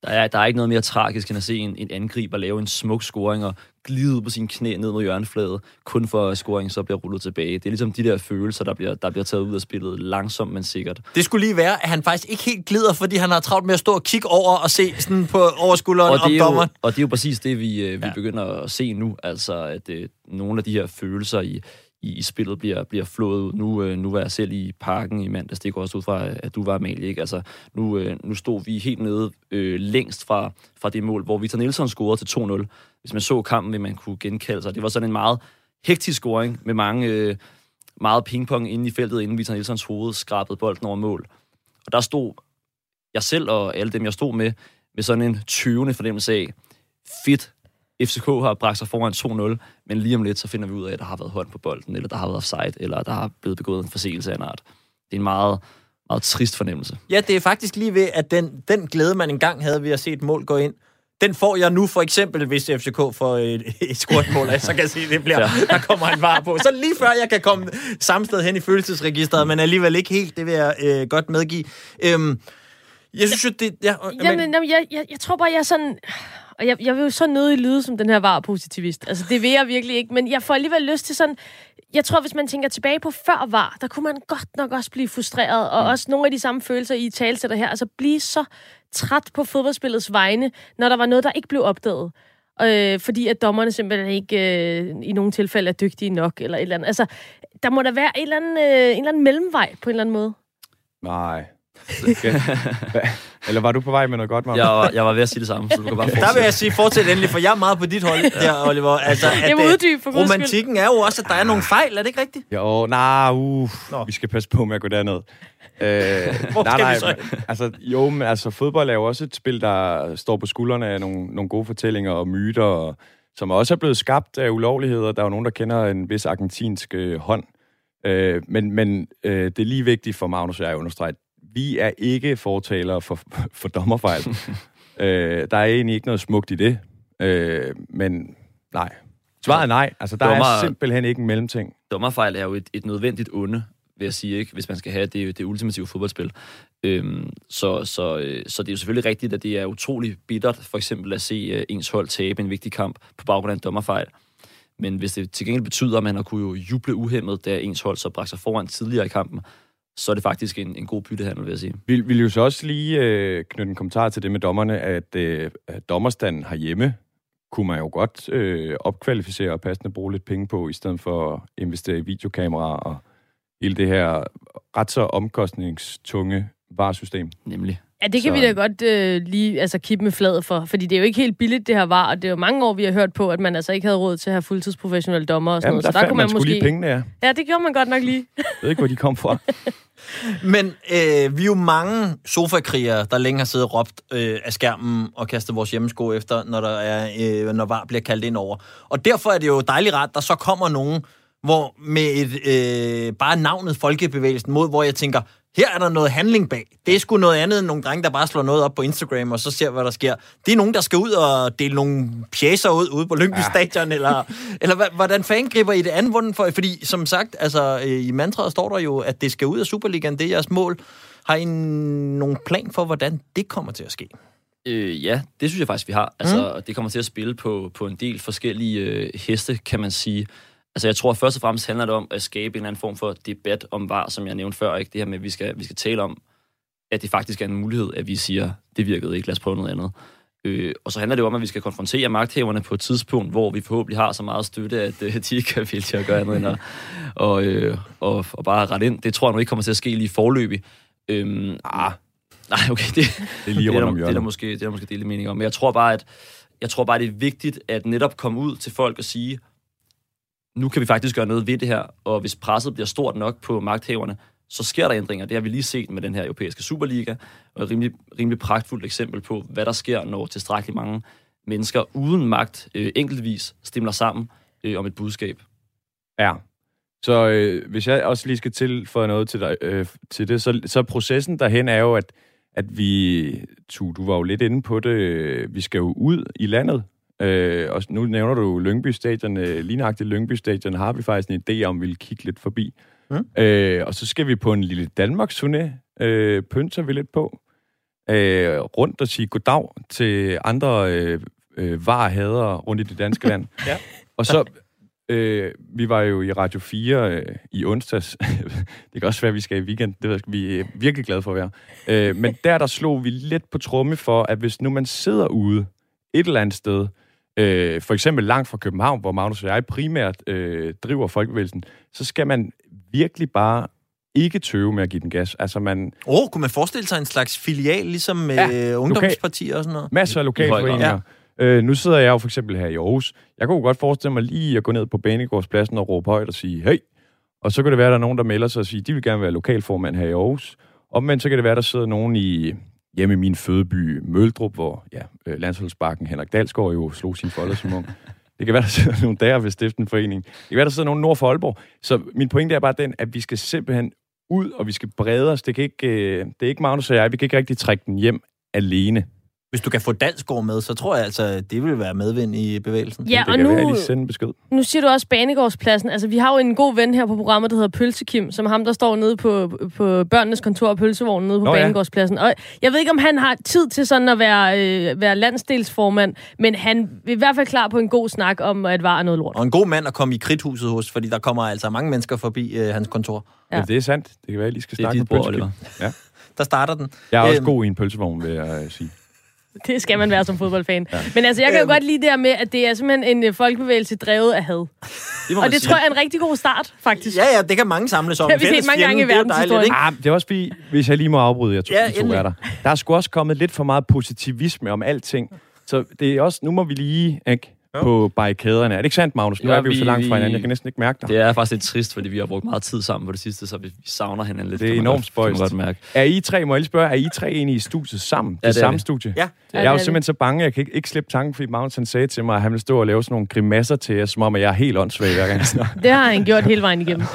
Der er, der er ikke noget mere tragisk, end at se en, en angriber lave en smuk scoring og glide ud på sine knæ ned mod hjørnefladet, kun for at scoringen så bliver rullet tilbage. Det er ligesom de der følelser, der bliver, der bliver taget ud af spillet langsomt, men sikkert. Det skulle lige være, at han faktisk ikke helt glider, fordi han har travlt med at stå og kigge over og se sådan på overskulderen Og om det, er jo, dommeren. og det er jo præcis det, vi, øh, vi ja. begynder at se nu. Altså, at øh, nogle af de her følelser i, i, i spillet bliver, bliver flået ud. Nu, øh, nu var jeg selv i parken i mandags, det går også ud fra, at du var Amalie, ikke? Altså, nu, øh, nu stod vi helt nede øh, længst fra, fra det mål, hvor Victor Nielsen scorede til 2-0. Hvis man så kampen, vil man kunne genkalde sig. Det var sådan en meget hektisk scoring med mange, øh, meget pingpong inde i feltet, inden Victor Nielsens hoved skrabede bolden over mål. Og der stod jeg selv og alle dem, jeg stod med, med sådan en 20. fornemmelse af, fedt, FCK har bragt sig foran 2-0, men lige om lidt, så finder vi ud af, at der har været hånd på bolden, eller der har været offside, eller der har blevet begået en forseelse af en art. Det er en meget, meget trist fornemmelse. Ja, det er faktisk lige ved, at den, den glæde, man engang havde ved at se et mål gå ind, den får jeg nu for eksempel, hvis FCK får et, et scoret mål, så kan jeg sige, at det bliver, ja. der kommer en var på. Så lige før jeg kan komme samme sted hen i følelsesregisteret, men alligevel ikke helt, det vil jeg øh, godt medgive. Øhm, jeg synes jo, det... Ja, jamen, jamen, jeg, jeg, jeg tror bare, jeg er sådan... Og jeg, jeg vil jo så nødig lyde som den her var-positivist. Altså, det vil jeg virkelig ikke. Men jeg får alligevel lyst til sådan... Jeg tror, hvis man tænker tilbage på før var, der kunne man godt nok også blive frustreret. Og mm. også nogle af de samme følelser, I talsætter her. Altså, blive så træt på fodboldspillets vegne, når der var noget, der ikke blev opdaget. Øh, fordi at dommerne simpelthen ikke øh, i nogle tilfælde er dygtige nok, eller et eller andet. Altså, der må der være en eller anden, øh, en eller anden mellemvej, på en eller anden måde. Nej, Eller var du på vej med noget godt, Magnus? Jeg var, jeg var ved at sige det samme, så du kan bare fortsætte. Der vil jeg sige, fortsæt endelig, for jeg er meget på dit hold der, Oliver. Altså, at, jeg må uddybe for romantikken er jo også, at der er nogle fejl, er det ikke rigtigt? Jo, nej, uh, vi skal passe på med at gå derned. Øh, Hvor nej, nej, vi så? altså, jo, men altså, fodbold er jo også et spil, der står på skuldrene af nogle, nogle gode fortællinger og myter, og, som også er blevet skabt af ulovligheder. Der er jo nogen, der kender en vis argentinsk øh, hånd. Øh, men men øh, det er lige vigtigt for Magnus og jeg at understrege, vi er ikke fortalere for, for dommerfejl. øh, der er egentlig ikke noget smukt i det. Øh, men nej. Svaret er nej. Altså, der Dommer, er simpelthen ikke en mellemting. Dommerfejl er jo et, et nødvendigt onde, vil jeg sige, ikke? hvis man skal have det, det ultimative fodboldspil. Øhm, så, så, øh, så det er jo selvfølgelig rigtigt, at det er utrolig bittert, for eksempel at se uh, ens hold tabe en vigtig kamp på baggrund af en dommerfejl. Men hvis det til gengæld betyder, at man har kunne jo juble uhemmet, da ens hold så bragte sig foran tidligere i kampen, så er det faktisk en, en god byttehandel, vil jeg sige. Vi vil jo så også lige øh, knytte en kommentar til det med dommerne, at, øh, at dommerstanden herhjemme kunne man jo godt øh, opkvalificere og passende bruge lidt penge på, i stedet for at investere i videokameraer og hele det her ret så omkostningstunge varesystem. Nemlig. Ja, det kan så... vi da godt øh, lige altså, kippe med fladet for, fordi det er jo ikke helt billigt, det her var, og det er jo mange år, vi har hørt på, at man altså ikke havde råd til at have fuldtidsprofessionelle dommer og sådan Jamen, noget. Der så der kunne man, man måske... lige pengene, ja. Ja, det gjorde man godt nok lige. Jeg ved ikke, hvor de kom fra. Men øh, vi er jo mange sofakrigere, der længe har siddet og råbt øh, af skærmen og kastet vores hjemmesko efter, når, der er, øh, når VAR bliver kaldt ind over. Og derfor er det jo dejligt ret, der så kommer nogen, hvor med et, øh, bare navnet Folkebevægelsen mod, hvor jeg tænker, her er der noget handling bag. Det er sgu noget andet end nogle drenge, der bare slår noget op på Instagram, og så ser, hvad der sker. Det er nogen, der skal ud og dele nogle pjæser ud ude på Lyngby ja. Stadion, eller, eller hvordan fanden griber I det anden for? Fordi som sagt, altså, øh, i mantraet står der jo, at det skal ud af Superligaen. Det er jeres mål. Har I nogen plan for, hvordan det kommer til at ske? Øh, ja, det synes jeg faktisk, vi har. Altså, mm. Det kommer til at spille på, på en del forskellige øh, heste, kan man sige. Altså, jeg tror først og fremmest handler det om at skabe en eller anden form for debat om var, som jeg nævnte før, ikke? Det her med, at vi skal, vi skal tale om, at det faktisk er en mulighed, at vi siger, det virkede ikke, lad os prøve noget andet. Øh, og så handler det om, at vi skal konfrontere magthæverne på et tidspunkt, hvor vi forhåbentlig har så meget støtte, at øh, de ikke kan til at gøre andet end at og, øh, og, og bare rette ind. Det tror jeg nu ikke kommer til at ske lige forløbig. Øhm, ah, nej, okay, det, det er lige det, er der, det, er der måske, det er der måske dele mening om. Men jeg tror bare, at jeg tror bare, det er vigtigt at netop komme ud til folk og sige, nu kan vi faktisk gøre noget ved det her, og hvis presset bliver stort nok på magthaverne, så sker der ændringer. Det har vi lige set med den her europæiske Superliga, og et rimelig, rimelig pragtfuldt eksempel på, hvad der sker, når tilstrækkeligt mange mennesker uden magt øh, enkeltvis stemmer sammen øh, om et budskab. Ja. Så øh, hvis jeg også lige skal tilføje noget til, dig, øh, til det, så, så processen derhen er jo, at, at vi, tu, du var jo lidt inde på det, øh, vi skal jo ud i landet, Øh, og nu nævner du Lyngby Stadion. Øh, lige nøjagtigt Lyngby Stadion har vi faktisk en idé om, vi vil kigge lidt forbi. Mm. Øh, og så skal vi på en lille Danmarks turné. Øh, pynter vi lidt på. Øh, rundt og sige goddag til andre øh, øh, varehadere rundt i det danske land. ja. Og så, øh, vi var jo i Radio 4 øh, i onsdags. det kan også være, at vi skal i weekend. Det jeg, vi er virkelig glade for at være. Øh, men der, der slog vi lidt på tromme for, at hvis nu man sidder ude et eller andet sted, øh, for eksempel langt fra København, hvor Magnus og jeg primært øh, driver folkebevægelsen, så skal man virkelig bare ikke tøve med at give den gas. Altså man, Åh, oh, kunne man forestille sig en slags filial, ligesom med ja, ungdomspartier og sådan noget? masser af lokalforeninger. Øh, nu sidder jeg jo for eksempel her i Aarhus. Jeg kunne godt forestille mig lige at gå ned på Banegårdspladsen og råbe højt og sige, hey, og så kan det være, at der er nogen, der melder sig og siger, de vil gerne være lokalformand her i Aarhus. Omvendt så kan det være, at der sidder nogen i hjemme i min fødeby Møldrup, hvor ja, øh, landsholdsbakken Henrik Dalsgaard jo slog sin folder som ung. Det kan være, der sidder nogen der ved stifte en forening. Det kan være, der sidder nogen nord for Aalborg. Så min pointe er bare den, at vi skal simpelthen ud, og vi skal brede os. Det, kan ikke, øh, det er ikke Magnus og jeg, vi kan ikke rigtig trække den hjem alene. Hvis du kan få Dalsgaard med, så tror jeg altså, det vil være medvind i bevægelsen. Ja, det og være, nu, lige sende en besked. nu siger du også Banegårdspladsen. Altså, vi har jo en god ven her på programmet, der hedder Pølsekim, som er ham, der står nede på, på børnenes kontor og pølsevognen nede på Nå, ja. Banegårdspladsen. Og jeg ved ikke, om han har tid til sådan at være, øh, være landsdelsformand, men han er i hvert fald klar på en god snak om, at var noget lort. Og en god mand at komme i kridthuset hos, fordi der kommer altså mange mennesker forbi øh, hans kontor. Ja. Ja. ja. det er sandt. Det kan være, at jeg lige skal Det snakke med Pølsekim. Ja. Der starter den. Jeg er også Øhm, god i en pølsevogn, vil jeg øh, sige. Det skal man være som fodboldfan. Ja. Men altså, jeg kan jo godt lide det her med, at det er simpelthen en øh, folkebevægelse drevet af had. Det Og det sige. tror jeg er en rigtig god start, faktisk. Ja, ja, det kan mange samles om. Det har vi set mange gange i er verdenshistorien. Ah, det er også fordi, hvis jeg lige må afbryde jer to, Ja, to er der. Der er sgu også kommet lidt for meget positivisme om alting. Så det er også, nu må vi lige ikke, på barrikaderne. Er det ikke sandt, Magnus? Nu Ja, er vi jo så langt fra hinanden. Jeg kan næsten ikke mærke dig. Det er faktisk lidt trist, fordi vi har brugt meget tid sammen på det sidste, så vi, vi savner hinanden lidt. Det er enormt spøjst. godt mærke. Er I tre, må jeg lige spørge, er I tre egentlig i studiet sammen? Ja, det, det samme vi. studie? Ja. Ja, Jeg er det jo er det. simpelthen så bange, jeg kan ikke, ikke slippe tanken, fordi Magnus han sagde til mig, at han ville stå og lave sådan nogle grimasser til jer, som om at jeg er helt åndssvag hver gang. Det har han gjort hele vejen igennem.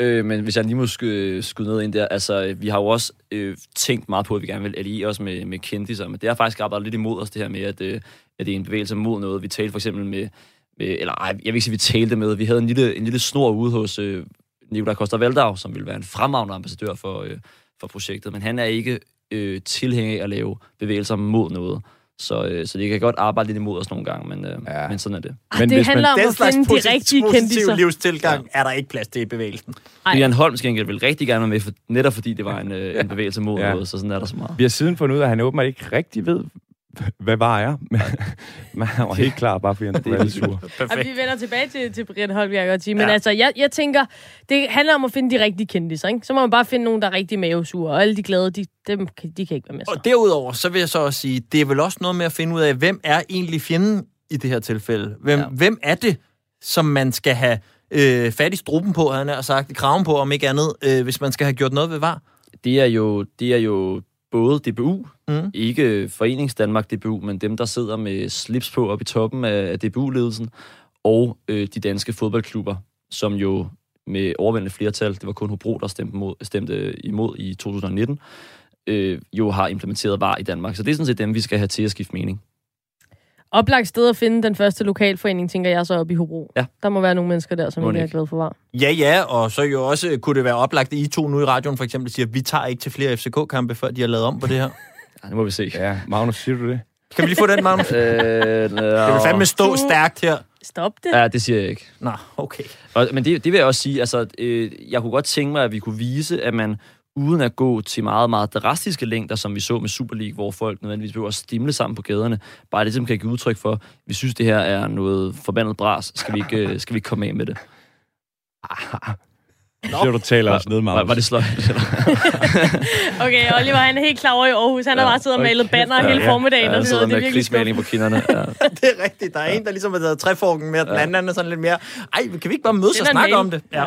Øh, men hvis jeg lige må øh, skyde, skyde ned ind der, altså vi har jo også øh, tænkt meget på, at vi gerne vil alliere os med, med kendtiser, men det har faktisk arbejdet lidt imod os, det her med, at, øh, at det er en bevægelse mod noget. Vi talte for eksempel med, med eller ej, jeg vil ikke sige, vi talte med, vi havde en lille, en lille snor ude hos øh, Nikolaj Koster Valdau, som ville være en fremragende ambassadør for, øh, for projektet, men han er ikke øh, tilhænger af at lave bevægelser mod noget. Så, øh, så det kan godt arbejde lidt imod os nogle gange, men, øh, Ja. ja. men sådan er det. Ah, Men det hvis man- handler om Den at finde de rigtige kendiser. livstilgang er der ikke plads til i bevægelsen. Ej. Brian Holm skal vil rigtig gerne være med, for, netop fordi det var en, øh, en bevægelse mod Ja. ja. noget, så sådan er der så meget. Vi har siden fundet ud af, at han åbenbart ikke rigtig ved, hvad var men han var helt klar, bare fordi han skulle være lidt sur. Og vi vender tilbage til, til Brian Holm, jeg godt sige. Men Ja. altså, jeg, jeg tænker, det handler om at finde de rigtige kendiser, ikke? Så må man bare finde nogen, der er rigtig mavesure, og alle de glade, de, dem, kan- de kan ikke være med. Så. Og derudover, så vil jeg så også sige, det er vel også noget med at finde ud af, hvem er egentlig fjenden i det her tilfælde? Hvem, ja. Hvem er det, som man skal have øh, fat i struben på, han har sagt, kraven på, om ikke andet, øh, hvis man skal have gjort noget ved var? Det er jo, det er jo både DBU, Mm. ikke Forenings Danmark DBU, men dem, der sidder med slips på op i toppen af, af DBU-ledelsen, og øh, de danske fodboldklubber, som jo med overvældende flertal, det var kun Hobro, der stemte, mod, stemte imod i 2019, øh, jo har implementeret VAR i Danmark. Så det er sådan set dem, vi skal have til at skifte mening. Oplagt sted at finde den første lokalforening, tænker jeg så op i Hobro. Ja. Der må være nogle mennesker der, som ikke er glade for var. Ja, ja, og så jo også kunne det være oplagt, at I to nu i radioen for eksempel siger, vi tager ikke til flere FCK-kampe, før de har lavet om på det her. Ja, det må vi se. Ja, Magnus, siger du det? Kan vi lige få den, Magnus? Øh, Det vil fandme stå stærkt her. Stop det. Ja, det siger jeg ikke. Nå, okay. Og, men det, det vil jeg også sige, altså, øh, jeg kunne godt tænke mig, at vi kunne vise, at man uden at gå til meget, meget drastiske længder, som vi så med Super League, hvor folk nødvendigvis behøver at stimle sammen på gaderne, bare det, som kan give udtryk for, vi synes, det her er noget forbandet bras, skal vi ikke, øh, skal vi ikke komme af med det? Så du taler os ned, Var, Magnus. var det sløjt? Okay, Oliver, han er helt klar over i Aarhus. Han har Ja. bare siddet og malet banner hele formiddagen. Ja, og jeg sådan sidder. Det er med virkelig krigsmaling på kinderne. Ja. Det er rigtigt. Der er en, der ligesom har taget træforken med, og den anden anden er sådan lidt mere, ej, kan vi ikke bare mødes Det og snakke mail. om det? Ja.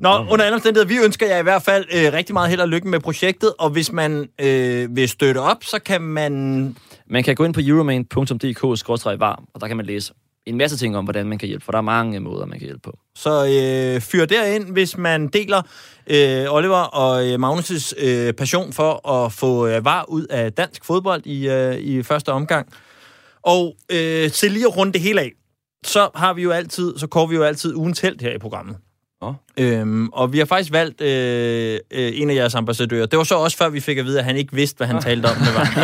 Nå, under alle omstændigheder, vi ønsker jer i hvert fald øh, rigtig meget held og lykke med projektet, og hvis man øh, vil støtte op, så kan man... Man kan gå ind på euromain.dk-var, og der kan man læse en masse ting om, hvordan man kan hjælpe, for der er mange måder, man kan hjælpe på. Så øh, fyr derind, hvis man deler øh, Oliver og øh, Magnus' øh, passion for at få øh, var ud af dansk fodbold i, øh, i første omgang. Og øh, til lige at runde det hele af, så har vi jo altid, så går vi jo altid ugens held her i programmet. Oh. Øhm, og vi har faktisk valgt øh, øh, en af jeres ambassadører. Det var så også før, vi fik at vide, at han ikke vidste, hvad han oh. talte om. Det var.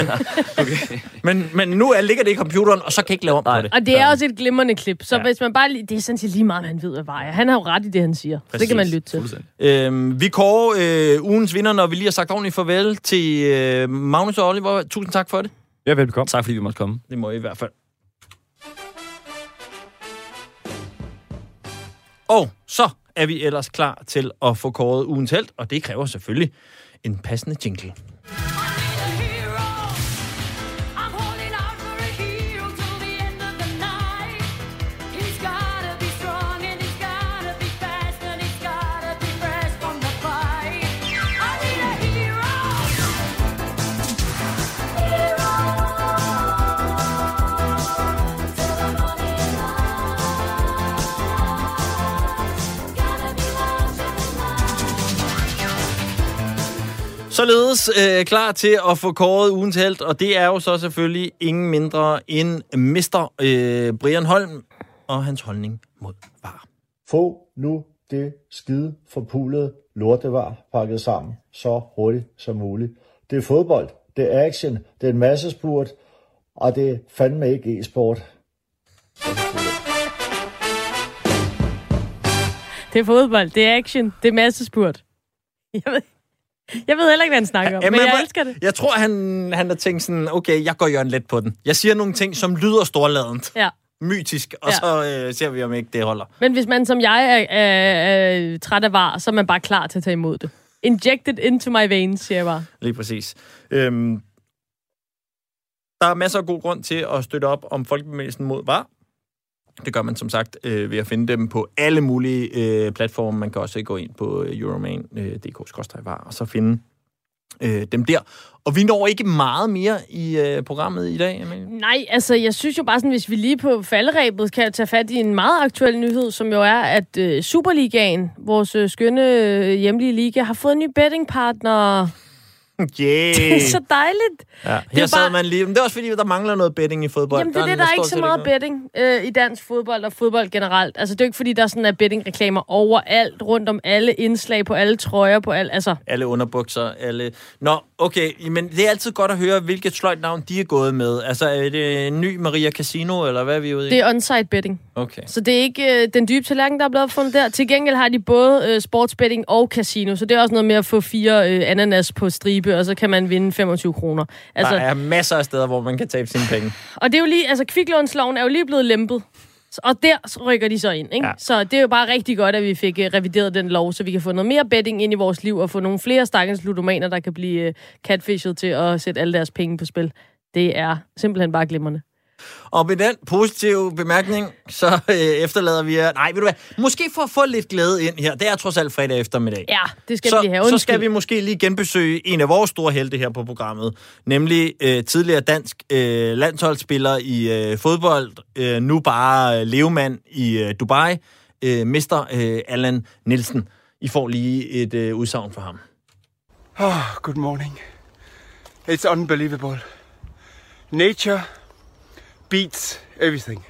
Men, okay. men, men nu er, ligger det i computeren, og så kan jeg ikke lave om på det. Og det er så. også et glimrende klip. Så ja. hvis man bare det er sådan set lige meget, hvad han ved, hvad vejer. Han har jo ret i det, han siger. Præcis. Så det kan man lytte til. Fuldstændig. Øhm, vi kårer øh, ugens vinder, når vi lige har sagt ordentligt farvel til øh, Magnus og Oliver. Tusind tak for det. Ja, velbekomme. Tak fordi vi måtte komme. Det må I i hvert fald. Og så er vi ellers klar til at få kåret ugens held, og det kræver selvfølgelig en passende jingle. Således øh, klar til at få kåret ugens held, og det er jo så selvfølgelig ingen mindre end Mr. Øh, Brian Holm og hans holdning mod var. Få nu det skide forpulede lortevar pakket sammen så hurtigt som muligt. Det er fodbold, det er action, det er en masse spurt, og det er fandme ikke e-sport. Det er fodbold, det er action, det er massespurt. Jeg ved, jeg ved heller ikke, hvad han snakker om, Jamen, men jeg jeg- elsker det. Jeg tror, han, han har tænkt sådan, okay, jeg går Jørgen let på den. Jeg siger nogle ting, som lyder storladent, Ja. mytisk, og Ja. så øh, ser vi, om ikke det holder. Men hvis man som jeg er, er, er træt af var, så er man bare klar til at tage imod det. Injected into my veins, siger jeg bare. Lige præcis. Øhm, der er masser af god grund til at støtte op om folkebevægelsen mod var. Det gør man som sagt øh, ved at finde dem på alle mulige øh, platforme. Man kan også gå ind på øh, euroman.dk-var øh, og så finde øh, dem der. Og vi når ikke meget mere i øh, programmet i dag, Amalie. Nej, altså jeg synes jo bare sådan, hvis vi lige på falderæbet kan tage fat i en meget aktuel nyhed, som jo er, at øh, Superligaen, vores øh, skønne øh, hjemlige liga, har fået en ny bettingpartner. Yeah. Det er så dejligt. Ja, er her jo sad bare- man lige... Men det er også fordi, der mangler noget betting i fodbold. Jamen det er det, der er ikke så meget betting øh, i dansk fodbold og fodbold generelt. Altså det er jo ikke fordi, der sådan er bettingreklamer overalt, rundt om alle indslag, på alle trøjer, på alt. Altså, Alle underbukser, alle... Nå, okay, men det er altid godt at høre, hvilket sløjtnavn de er gået med. Altså, er det en ny Maria Casino, eller hvad er vi ude i? det er on-site betting. Okay. Så det er ikke øh, den dybe tallerken, der er blevet opfundet der. Til gengæld har de både øh, sportsbetting og casino, så det er også noget med at få fire øh, ananas på stribe, og så kan man vinde 25 kroner. Altså, Altså, der er masser af steder, hvor man kan tabe sine penge. og det er jo lige, altså kviklånsloven er jo lige blevet lempet. Og der rykker de så ind, ikke? Ja. Ja. Så det er jo bare rigtig godt, at vi fik øh, revideret den lov, så vi kan få noget mere betting ind i vores liv, og få nogle flere stakkels ludomaner, der kan blive øh, catfished til at sætte alle deres penge på spil. Det er simpelthen bare glimrende. Og med den positive bemærkning, så øh, efterlader vi jer... Nej, ved du hvad? Måske for at få lidt glæde ind her. Det er trods alt fredag eftermiddag. Ja, det skal så, vi have. så Undskyld. skal vi måske lige genbesøge en af vores store helte her på programmet, nemlig øh, tidligere dansk øh, landsholdsspiller i øh, fodbold, øh, nu bare øh, levemand i øh, Dubai, øh, Mester øh, Allan Nielsen. I får lige et øh, udsagn for ham. Oh, good morning. It's unbelievable. Nature beats everything.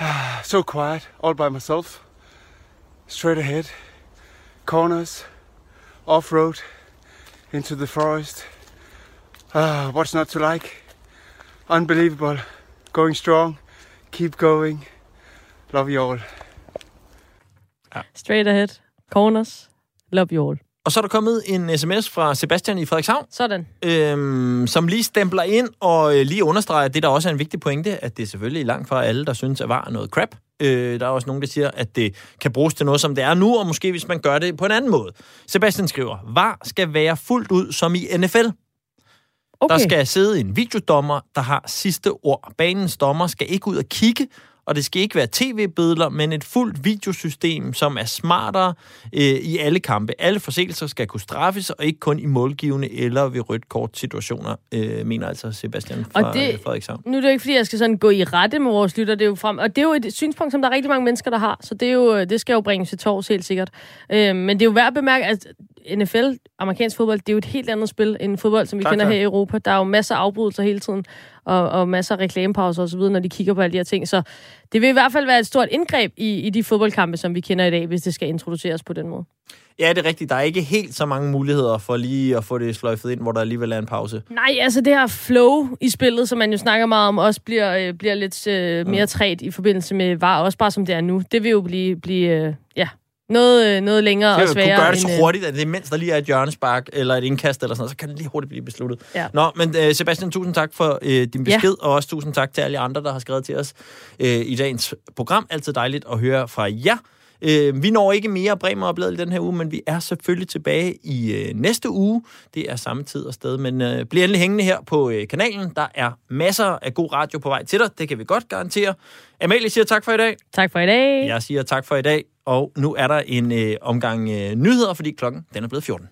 So quiet, all by myself. Straight ahead. Corners, off road, into the forest. Ah, what's not to like? Unbelievable. Going strong. Keep going. Love you all. Straight ahead. Corners. Love you all. Og så er der kommet en sms fra Sebastian i Frederikshavn, Sådan. øhm, som lige stempler ind og øh, lige understreger, det der også er en vigtig pointe, at det er selvfølgelig langt fra alle, der synes, at var er noget crap. Øh, der er også nogen, der siger, at det kan bruges til noget, som det er nu, og måske hvis man gør det på en anden måde. Sebastian skriver, VAR skal være fuldt ud som i NFL. Okay. Der skal sidde en videodommer, der har sidste ord. Banens dommer skal ikke ud og kigge, og det skal ikke være tv-billeder, men et fuldt videosystem, som er smartere øh, i alle kampe. Alle forseelser skal kunne straffes, og ikke kun i målgivende eller ved rødt kort situationer, øh, mener altså Sebastian fra Og det- øh, Frederikshavn. Nu er det jo ikke, fordi jeg skal sådan gå i rette med vores lytter, det er jo frem, og det er jo et synspunkt, som der er rigtig mange mennesker, der har, så det, er jo, det skal jo bringes til tors helt sikkert. Øh, men det er jo værd at bemærke, at NFL, amerikansk fodbold, det er jo et helt andet spil end fodbold, som vi Klart, kender klart. her i Europa. Der er jo masser af afbrydelser hele tiden, og, og masser af reklamepauser osv., når de kigger på alle de her ting. Så det vil i hvert fald være et stort indgreb i, i de fodboldkampe, som vi kender i dag, hvis det skal introduceres på den måde. Ja, det er rigtigt. Der er ikke helt så mange muligheder for lige at få det sløjfet ind, hvor der alligevel er en pause. Nej, altså det her flow i spillet, som man jo snakker meget om, også bliver, øh, bliver lidt øh, mere træt i forbindelse med VAR, også bare som det er nu. Det vil jo blive, blive øh, ja, noget, øh, noget længere og sværere. kunne gøre det så øh, hurtigt, at det mens der lige er et hjørnespark eller et indkast eller sådan noget, så kan det lige hurtigt blive besluttet. Ja. Nå, men uh, Sebastian, tusind tak for uh, din Ja. besked, og også tusind tak til alle andre, der har skrevet til os uh, i dagens program. Altid dejligt at høre fra jer. Øh, vi når ikke mere Bremer Opladet i den her uge, men vi er selvfølgelig tilbage i øh, næste uge. Det er samme tid og sted, men øh, bliv endelig hængende her på øh, kanalen. Der er masser af god radio på vej til dig. Det kan vi godt garantere. Amalie siger tak for i dag. Tak for i dag. Jeg siger tak for i dag. Og nu er der en øh, omgang øh, nyheder, fordi klokken den er blevet 14.